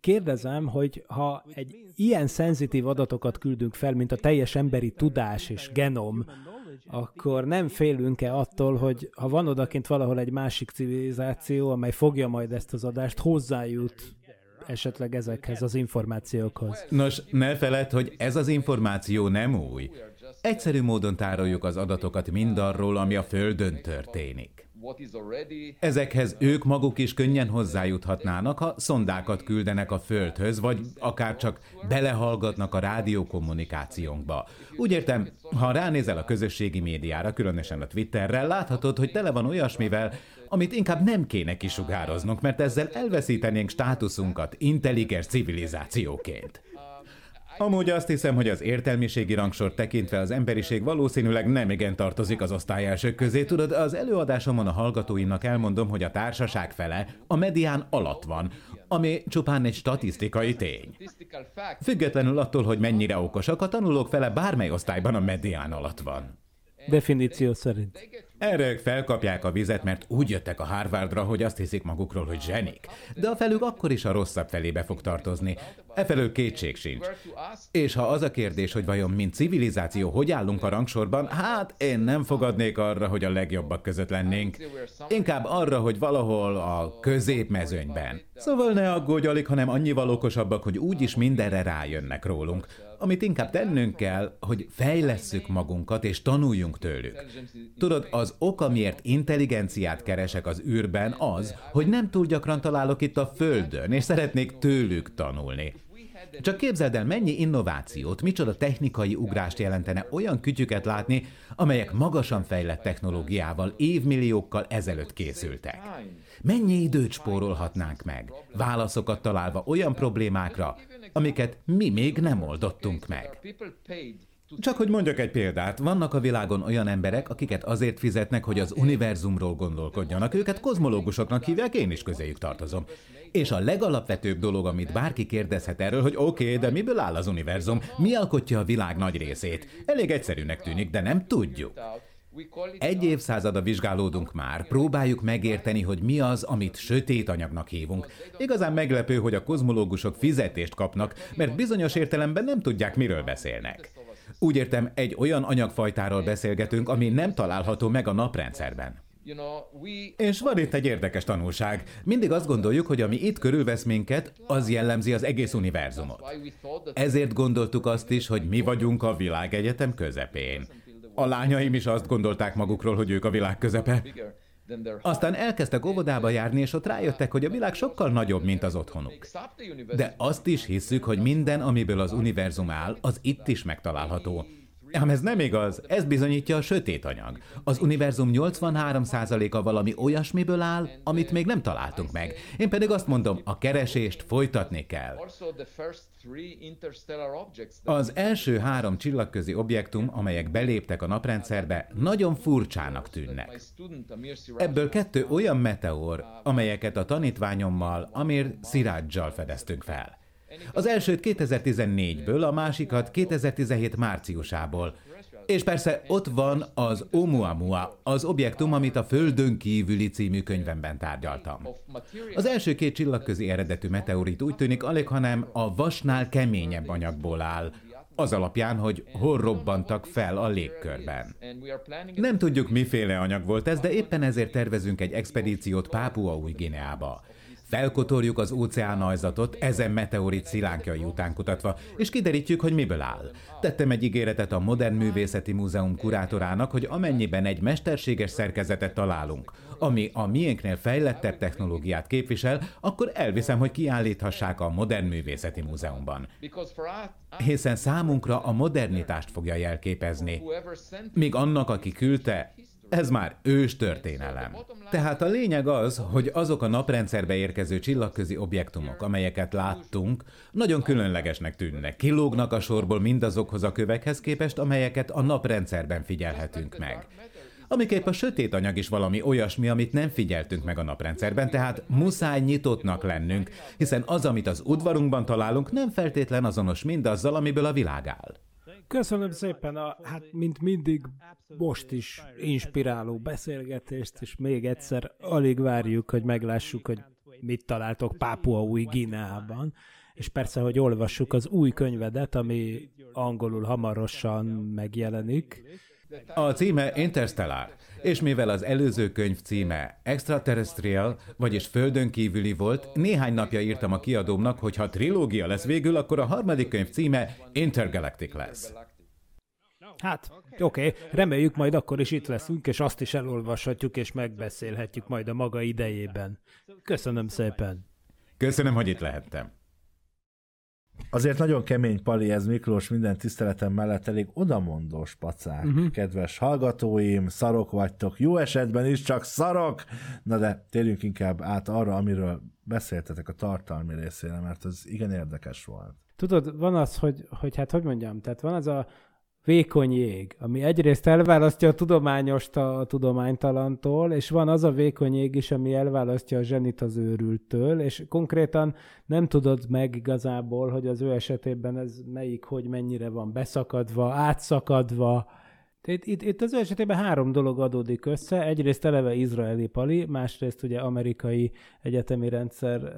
Kérdezem, hogy ha egy ilyen szenzitív adatokat küldünk fel, mint a teljes emberi tudás és genom, akkor nem félünk-e attól, hogy ha van odakint valahol egy másik civilizáció, amely fogja majd ezt az adást, hozzájut esetleg ezekhez az információkhoz. Nos, ne feled, hogy ez az információ nem új. Egyszerű módon tároljuk az adatokat mindarról, ami a Földön történik. Ezekhez ők maguk is könnyen hozzájuthatnának, ha szondákat küldenek a Földhöz, vagy akár csak belehallgatnak a rádiókommunikációnkba. Úgy értem, ha ránézel a közösségi médiára, különösen a Twitterrel, láthatod, hogy tele van olyasmivel, amit inkább nem kéne kisugároznunk, mert ezzel elveszítenénk státuszunkat intelligens civilizációként. Amúgy azt hiszem, hogy az értelmiségi rangsort tekintve az emberiség valószínűleg nem igen tartozik az osztályelsők közé. Tudod, az előadásomon a hallgatóinak elmondom, hogy a társaság fele a medián alatt van, ami csupán egy statisztikai tény. Függetlenül attól, hogy mennyire okosak, a tanulók fele bármely osztályban a medián alatt van. Definíció szerint. Erre ők felkapják a vizet, mert úgy jöttek a Harvardra, hogy azt hiszik magukról, hogy zsenik. De a felük akkor is a rosszabb felébe fog tartozni. Efelől kétség sincs. És ha az a kérdés, hogy vajon mint civilizáció hogy állunk a rangsorban, hát én nem fogadnék arra, hogy a legjobbak között lennénk. Inkább arra, hogy valahol a középmezőnyben. Szóval ne aggódj alig, hanem annyival okosabbak, hogy úgyis mindenre rájönnek rólunk. Amit inkább tennünk kell, hogy fejlesszük magunkat és tanuljunk tőlük. Tudod, az ok, amiért intelligenciát keresek az űrben az, hogy nem túl gyakran találok itt a Földön, és szeretnék tőlük tanulni. Csak képzeld el, mennyi innovációt, micsoda technikai ugrást jelentene olyan kütyüket látni, amelyek magasan fejlett technológiával évmilliókkal ezelőtt készültek. Mennyi időt spórolhatnánk meg, válaszokat találva olyan problémákra, amiket mi még nem oldottunk meg. Csak hogy mondjak egy példát, vannak a világon olyan emberek, akiket azért fizetnek, hogy az univerzumról gondolkodjanak. Őket kozmológusoknak hívják, én is közéjük tartozom. És a legalapvetőbb dolog, amit bárki kérdezhet erről, hogy oké, okay, de miből áll az univerzum? Mi alkotja a világ nagy részét? Elég egyszerűnek tűnik, de nem tudjuk. Egy évszázada vizsgálódunk már, próbáljuk megérteni, hogy mi az, amit sötét anyagnak hívunk. Igazán meglepő, hogy a kozmológusok fizetést kapnak, mert bizonyos értelemben nem tudják, miről beszélnek. Úgy értem, egy olyan anyagfajtáról beszélgetünk, ami nem található meg a naprendszerben. És van itt egy érdekes tanulság. Mindig azt gondoljuk, hogy ami itt körülvesz minket, az jellemzi az egész univerzumot. Ezért gondoltuk azt is, hogy mi vagyunk a világegyetem közepén. A lányaim is azt gondolták magukról, hogy ők a világ közepe. Aztán elkezdtek óvodába járni, és ott rájöttek, hogy a világ sokkal nagyobb, mint az otthonuk. De azt is hisszük, hogy minden, amiből az univerzum áll, az itt is megtalálható. Ám ez nem igaz, ez bizonyítja a sötét anyag. Az univerzum 83%-a valami olyasmiből áll, amit még nem találtunk meg. Én pedig azt mondom, a keresést folytatni kell. Az első három csillagközi objektum, amelyek beléptek a naprendszerbe, nagyon furcsának tűnnek. Ebből kettő olyan meteor, amelyeket a tanítványommal, Amir Szirádzsal fedeztünk fel. Az elsőt 2014-ből, a másikat 2017 márciusából. És persze ott van az Oumuamua, az objektum, amit a Földön kívüli című könyvemben tárgyaltam. Az első két csillagközi eredetű meteorit úgy tűnik alig, hanem a vasnál keményebb anyagból áll, az alapján, hogy hol robbantak fel a légkörben. Nem tudjuk, miféle anyag volt ez, de éppen ezért tervezünk egy expedíciót Pápua új Gineába. Felkotorjuk az óceánajzatot ezen meteorit szilánkjai után kutatva, és kiderítjük, hogy miből áll. Tettem egy ígéretet a Modern Művészeti Múzeum kurátorának, hogy amennyiben egy mesterséges szerkezetet találunk, ami a miénknél fejlettebb technológiát képvisel, akkor elviszem, hogy kiállíthassák a Modern Művészeti Múzeumban. Hiszen számunkra a modernitást fogja jelképezni. Míg annak, aki küldte, Ez már ős történelem. Tehát a lényeg az, hogy azok a naprendszerbe érkező csillagközi objektumok, amelyeket láttunk, nagyon különlegesnek tűnnek. Kilógnak a sorból mindazokhoz a kövekhez képest, amelyeket a naprendszerben figyelhetünk meg. Amiképp a sötét anyag is valami olyasmi, amit nem figyeltünk meg a naprendszerben, tehát muszáj nyitottnak lennünk, hiszen az, amit az udvarunkban találunk, nem feltétlen azonos mindazzal, amiből a világ áll. Köszönöm szépen a, hát mint mindig, most is inspiráló beszélgetést, és még egyszer alig várjuk, hogy meglássuk, hogy mit találtok Pápua új Gineában, és persze, hogy olvassuk az új könyvedet, ami angolul hamarosan megjelenik. A címe Interstellar, és mivel az előző könyv címe Extraterrestrial, vagyis földön kívüli volt, néhány napja írtam a kiadómnak, hogy ha trilógia lesz végül, akkor a harmadik könyv címe Intergalactic lesz. Hát, oké, okay. reméljük majd akkor is itt leszünk, és azt is elolvashatjuk, és megbeszélhetjük majd a maga idejében. Köszönöm szépen. Köszönöm, hogy itt lehettem. Azért nagyon kemény pali ez Miklós, minden tiszteletem mellett elég odamondós pacák. Uh-huh. Kedves hallgatóim, szarok vagytok, jó esetben is csak szarok! Na de térjünk inkább át arra, amiről beszéltetek a tartalmi részére, mert ez igen érdekes volt. Tudod, van az, hogy, hogy hát hogy mondjam, tehát van az a vékony jég, ami egyrészt elválasztja a tudományost a tudománytalantól, és van az a vékony jég is, ami elválasztja a zsenit az őrültől, és konkrétan nem tudod meg igazából, hogy az ő esetében ez melyik, hogy mennyire van beszakadva, átszakadva, itt, itt, itt az ő esetében három dolog adódik össze. Egyrészt eleve izraeli pali, másrészt ugye amerikai egyetemi rendszer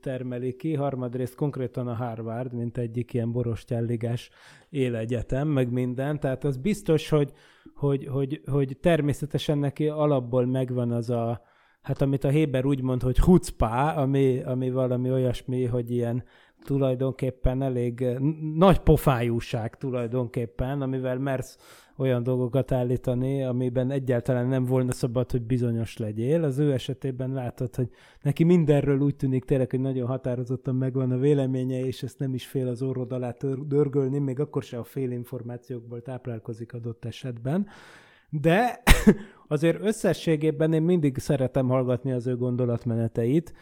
termeli ki, harmadrészt konkrétan a Harvard, mint egyik ilyen borostyálligás élegyetem, meg minden. Tehát az biztos, hogy, hogy, hogy, hogy természetesen neki alapból megvan az a, hát amit a Héber úgy mond, hogy hucpá, ami, ami valami olyasmi, hogy ilyen tulajdonképpen elég nagy pofájúság tulajdonképpen, amivel mersz olyan dolgokat állítani, amiben egyáltalán nem volna szabad, hogy bizonyos legyél. Az ő esetében látod, hogy neki mindenről úgy tűnik tényleg, hogy nagyon határozottan megvan a véleménye, és ezt nem is fél az orrod alá dörgölni, még akkor se a fél információkból táplálkozik adott esetben. De azért összességében én mindig szeretem hallgatni az ő gondolatmeneteit.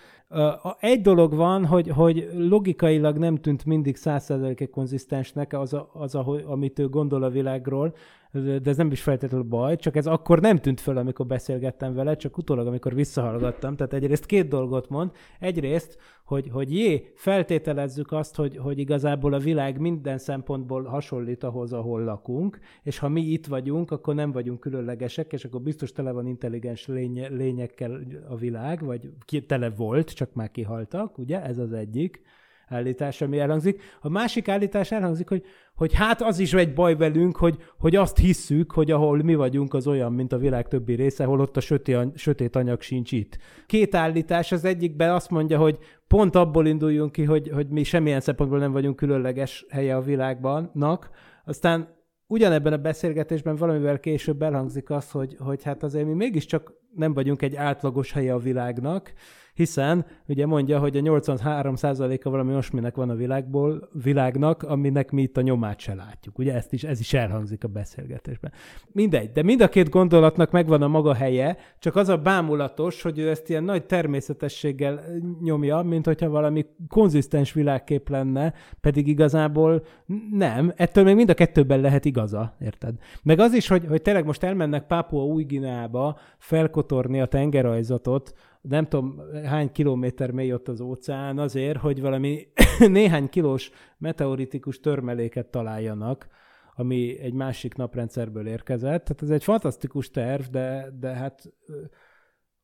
Egy dolog van, hogy, hogy logikailag nem tűnt mindig százszerzelékig konzisztensnek az, a, az a, amit ő gondol a világról, de ez nem is feltétlenül baj, csak ez akkor nem tűnt föl, amikor beszélgettem vele, csak utólag, amikor visszahallgattam. Tehát egyrészt két dolgot mond. Egyrészt, hogy, hogy jé, feltételezzük azt, hogy, hogy igazából a világ minden szempontból hasonlít ahhoz, ahol lakunk, és ha mi itt vagyunk, akkor nem vagyunk különlegesek, és akkor biztos tele van intelligens lény- lényekkel a világ, vagy ki tele volt, csak már kihaltak, ugye? Ez az egyik állítás, ami elhangzik. A másik állítás elhangzik, hogy, hogy hát az is egy baj velünk, hogy, hogy azt hisszük, hogy ahol mi vagyunk, az olyan, mint a világ többi része, ahol ott a sötét, sötét anyag sincs itt. Két állítás, az egyikben azt mondja, hogy pont abból induljunk ki, hogy, hogy mi semmilyen szempontból nem vagyunk különleges helye a világbannak, aztán ugyanebben a beszélgetésben valamivel később elhangzik az, hogy, hogy hát azért mi mégiscsak nem vagyunk egy átlagos helye a világnak, hiszen ugye mondja, hogy a 83%-a valami olyasminek van a világból, világnak, aminek mi itt a nyomát se látjuk. Ugye ezt is, ez is elhangzik a beszélgetésben. Mindegy, de mind a két gondolatnak megvan a maga helye, csak az a bámulatos, hogy ő ezt ilyen nagy természetességgel nyomja, mint hogyha valami konzisztens világkép lenne, pedig igazából nem. Ettől még mind a kettőben lehet igaza, érted? Meg az is, hogy, hogy tényleg most elmennek Pápua új Gineába felkotorni a tengerajzatot, nem tudom hány kilométer mély ott az óceán azért, hogy valami néhány kilós meteoritikus törmeléket találjanak, ami egy másik naprendszerből érkezett. Tehát ez egy fantasztikus terv, de, de hát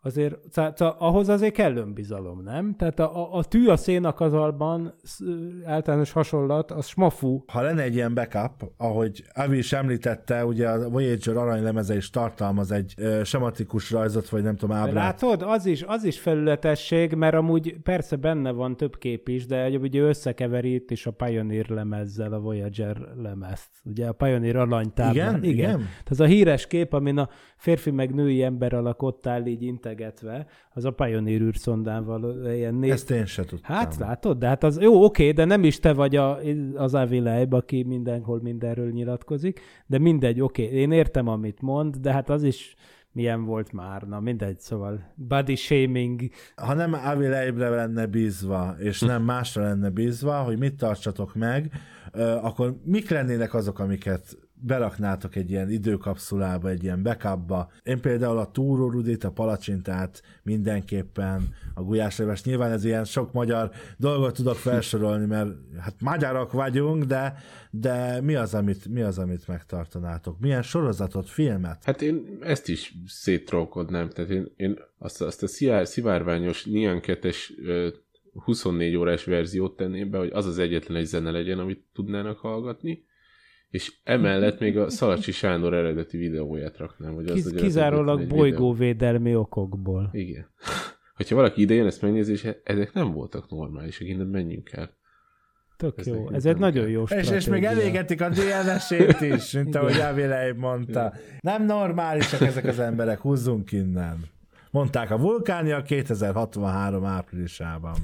azért, tehát ahhoz azért kell önbizalom, nem? Tehát a, a, a tű a szénakazalban általános hasonlat, az smafu. Ha lenne egy ilyen backup, ahogy Avi is említette, ugye a Voyager aranylemeze is tartalmaz egy ö, sematikus rajzot, vagy nem tudom, ábrát. De látod, az is, az is felületesség, mert amúgy persze benne van több kép is, de ugye összekeveri itt is a Pioneer lemezzel a Voyager lemezt. Ugye a Pioneer aranytáblán. Igen? Igen. igen. Tehát az a híres kép, amin a férfi meg női ember alak ott áll így integrál emlegetve, az a Pioneer űrszondán való ilyen néz... Ezt én se tudtam. Hát látod, de hát az jó, oké, de nem is te vagy a, az Avi Leib, aki mindenhol mindenről nyilatkozik, de mindegy, oké, én értem, amit mond, de hát az is milyen volt már, na mindegy, szóval body shaming. Ha nem Avi Leibre lenne bízva, és nem másra lenne bízva, hogy mit tartsatok meg, akkor mik lennének azok, amiket beraknátok egy ilyen időkapszulába, egy ilyen backupba. Én például a túró rudit, a palacsintát mindenképpen, a gulyáslevest. Nyilván ez ilyen sok magyar dolgot tudok felsorolni, mert hát magyarok vagyunk, de, de mi, az, amit, mi az, amit megtartanátok? Milyen sorozatot, filmet? Hát én ezt is szétrókodnám, tehát én, én azt, azt a szivár, szivárványos 2 24 órás verziót tenném be, hogy az az egyetlen egy zene legyen, amit tudnának hallgatni, és emellett még a Szalacsi Sándor eredeti videóját raknám. Hogy az, Kiz, kizárólag bolygóvédelmi okokból. Igen. Hogyha valaki idejön ezt megnézi, és ezek nem voltak normálisak, innen menjünk el. Tök ez jó. Ez egy nagyon jó stratégia. És, és még elégetik a DNS-ét is, mint ahogy Avileib mondta. Nem normálisak ezek az emberek, húzzunk innen. Mondták a vulkánia 2063 áprilisában.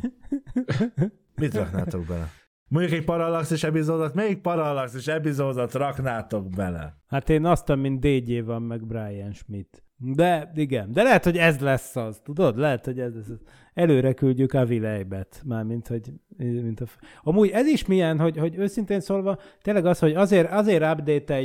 Mit raknátok bele? Mondjuk egy Parallaxis epizódot, melyik Parallaxis epizódot raknátok bele? Hát én azt, mint DJ van, meg Brian Schmidt. De igen, de lehet, hogy ez lesz az, tudod? Lehet, hogy ez lesz az. Előre küldjük a Vilejbet, mármint, hogy mint a... Amúgy ez is milyen, hogy, hogy őszintén szólva, tényleg az, hogy azért, azért update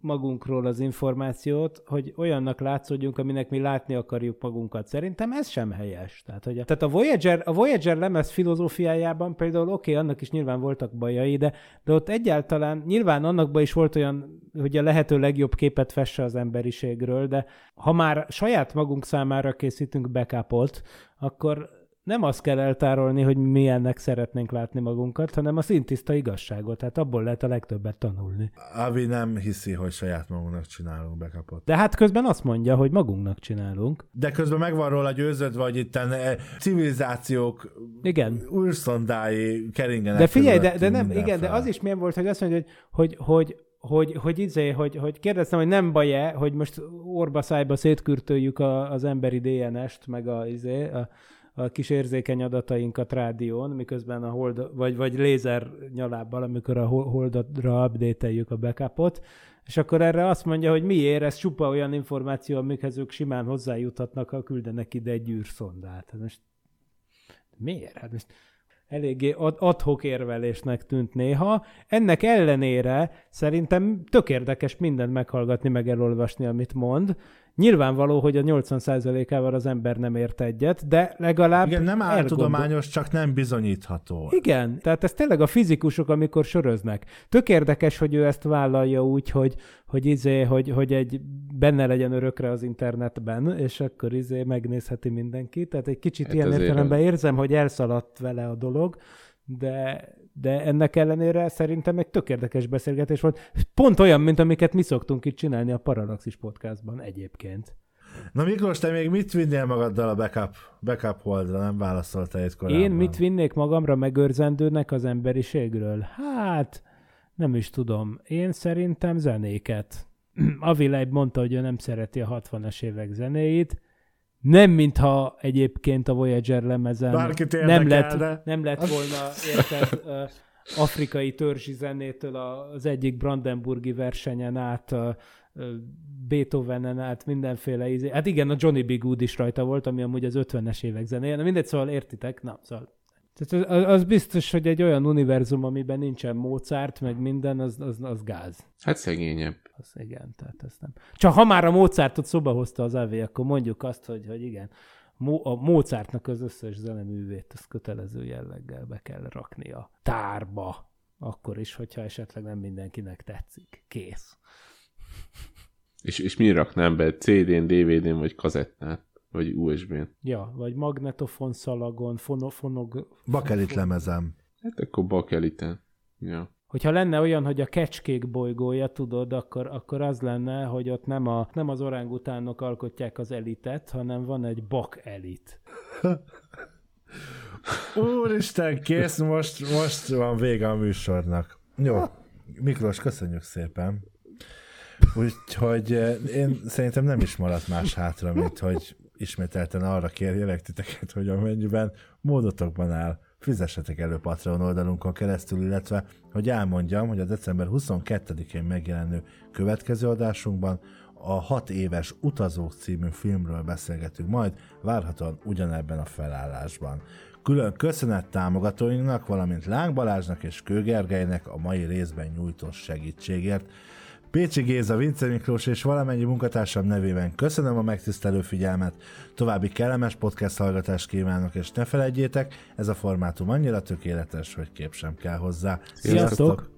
magunkról az információt, hogy olyannak látszódjunk, aminek mi látni akarjuk magunkat. Szerintem ez sem helyes. Tehát, hogy a, tehát a, Voyager, a Voyager lemez filozófiájában például oké, okay, annak is nyilván voltak bajai, de, de ott egyáltalán nyilván annakban is volt olyan, hogy a lehető legjobb képet fesse az emberiségről, de ha már saját magunk számára készítünk backupot, akkor nem azt kell eltárolni, hogy milyennek szeretnénk látni magunkat, hanem a szintiszta igazságot. Tehát abból lehet a legtöbbet tanulni. Avi nem hiszi, hogy saját magunknak csinálunk bekapott. De hát közben azt mondja, hogy magunknak csinálunk. De közben megvan róla győződve, hogy itt eh, civilizációk igen. űrszondái keringenek. De figyelj, de, de nem, igen, de az is milyen volt, hogy azt mondja, hogy, hogy, hogy hogy, hogy, izé, hogy, hogy kérdeztem, hogy nem baj-e, hogy most orba szájba szétkürtöljük a, az emberi DNS-t, meg a, izé, a, a kis érzékeny adatainkat rádión, miközben a hold, vagy, vagy lézer nyalábbal, amikor a holdra update a backupot, és akkor erre azt mondja, hogy miért, ez csupa olyan információ, amikhez ők simán hozzájuthatnak, ha küldenek ide egy űrszondát. Hát most miért? Hát most eléggé adhok érvelésnek tűnt néha. Ennek ellenére szerintem tök érdekes mindent meghallgatni, meg elolvasni, amit mond, Nyilvánvaló, hogy a 80%-ával az ember nem ért egyet, de legalább Igen, nem áltudományos, csak nem bizonyítható. Igen, tehát ez tényleg a fizikusok, amikor söröznek. Tök érdekes, hogy ő ezt vállalja úgy, hogy, hogy, izé, hogy, hogy egy benne legyen örökre az internetben, és akkor izé megnézheti mindenki. Tehát egy kicsit hát ilyen értelemben érzem, hogy elszaladt vele a dolog, de de ennek ellenére szerintem egy tök érdekes beszélgetés volt. Pont olyan, mint amiket mi szoktunk itt csinálni a Parallaxis podcastban egyébként. Na Miklós, te még mit vinnél magaddal a backup, backup holdra? Nem válaszoltál itt korábban. Én mit vinnék magamra megőrzendőnek az emberiségről? Hát, nem is tudom. Én szerintem zenéket. Avileib mondta, hogy ő nem szereti a 60-as évek zenéit, nem mintha egyébként a Voyager lemezen nem lett, nem lett volna érted, afrikai törzsi zenétől az egyik Brandenburgi versenyen át Beethovenen át mindenféle izé. Hát igen, a Johnny B. Good is rajta volt, ami amúgy az 50-es évek zenéje. Na mindegy, szóval értitek? Na, szóval tehát az, az biztos, hogy egy olyan univerzum, amiben nincsen Mozart, meg minden, az, az, az gáz. Hát szegényebb. Az igen, tehát ez nem. Csak ha már a Mozartot szoba hozta az AV, akkor mondjuk azt, hogy, hogy igen, a Mozartnak az összes zeneművét az kötelező jelleggel be kell rakni a tárba. Akkor is, hogyha esetleg nem mindenkinek tetszik. Kész. És, és mi raknám be? CD-n, DVD-n vagy kazettát? Vagy USB-n. Ja, vagy magnetofon szalagon, fono, fonog... Bakelit lemezem. Hát akkor bakeliten. Ja. Hogyha lenne olyan, hogy a kecskék bolygója, tudod, akkor, akkor az lenne, hogy ott nem, a, nem az orángutánok alkotják az elitet, hanem van egy bak elit. Úristen, kész, most, most van vége a műsornak. Jó, Miklós, köszönjük szépen. Úgyhogy eh, én szerintem nem is maradt más hátra, mint hogy ismételten arra kérjelek titeket, hogy amennyiben módotokban áll, fizessetek elő Patreon oldalunkon keresztül, illetve hogy elmondjam, hogy a december 22-én megjelenő következő adásunkban a hat éves Utazók című filmről beszélgetünk majd, várhatóan ugyanebben a felállásban. Külön köszönet támogatóinknak, valamint Láng Balázsnak és Kőgergelynek a mai részben nyújtott segítségért. Pécsi Géza, Vince Miklós és valamennyi munkatársam nevében köszönöm a megtisztelő figyelmet, további kellemes podcast hallgatást kívánok, és ne felejtjétek, ez a formátum annyira tökéletes, hogy kép sem kell hozzá. Sziasztok! Sziasztok!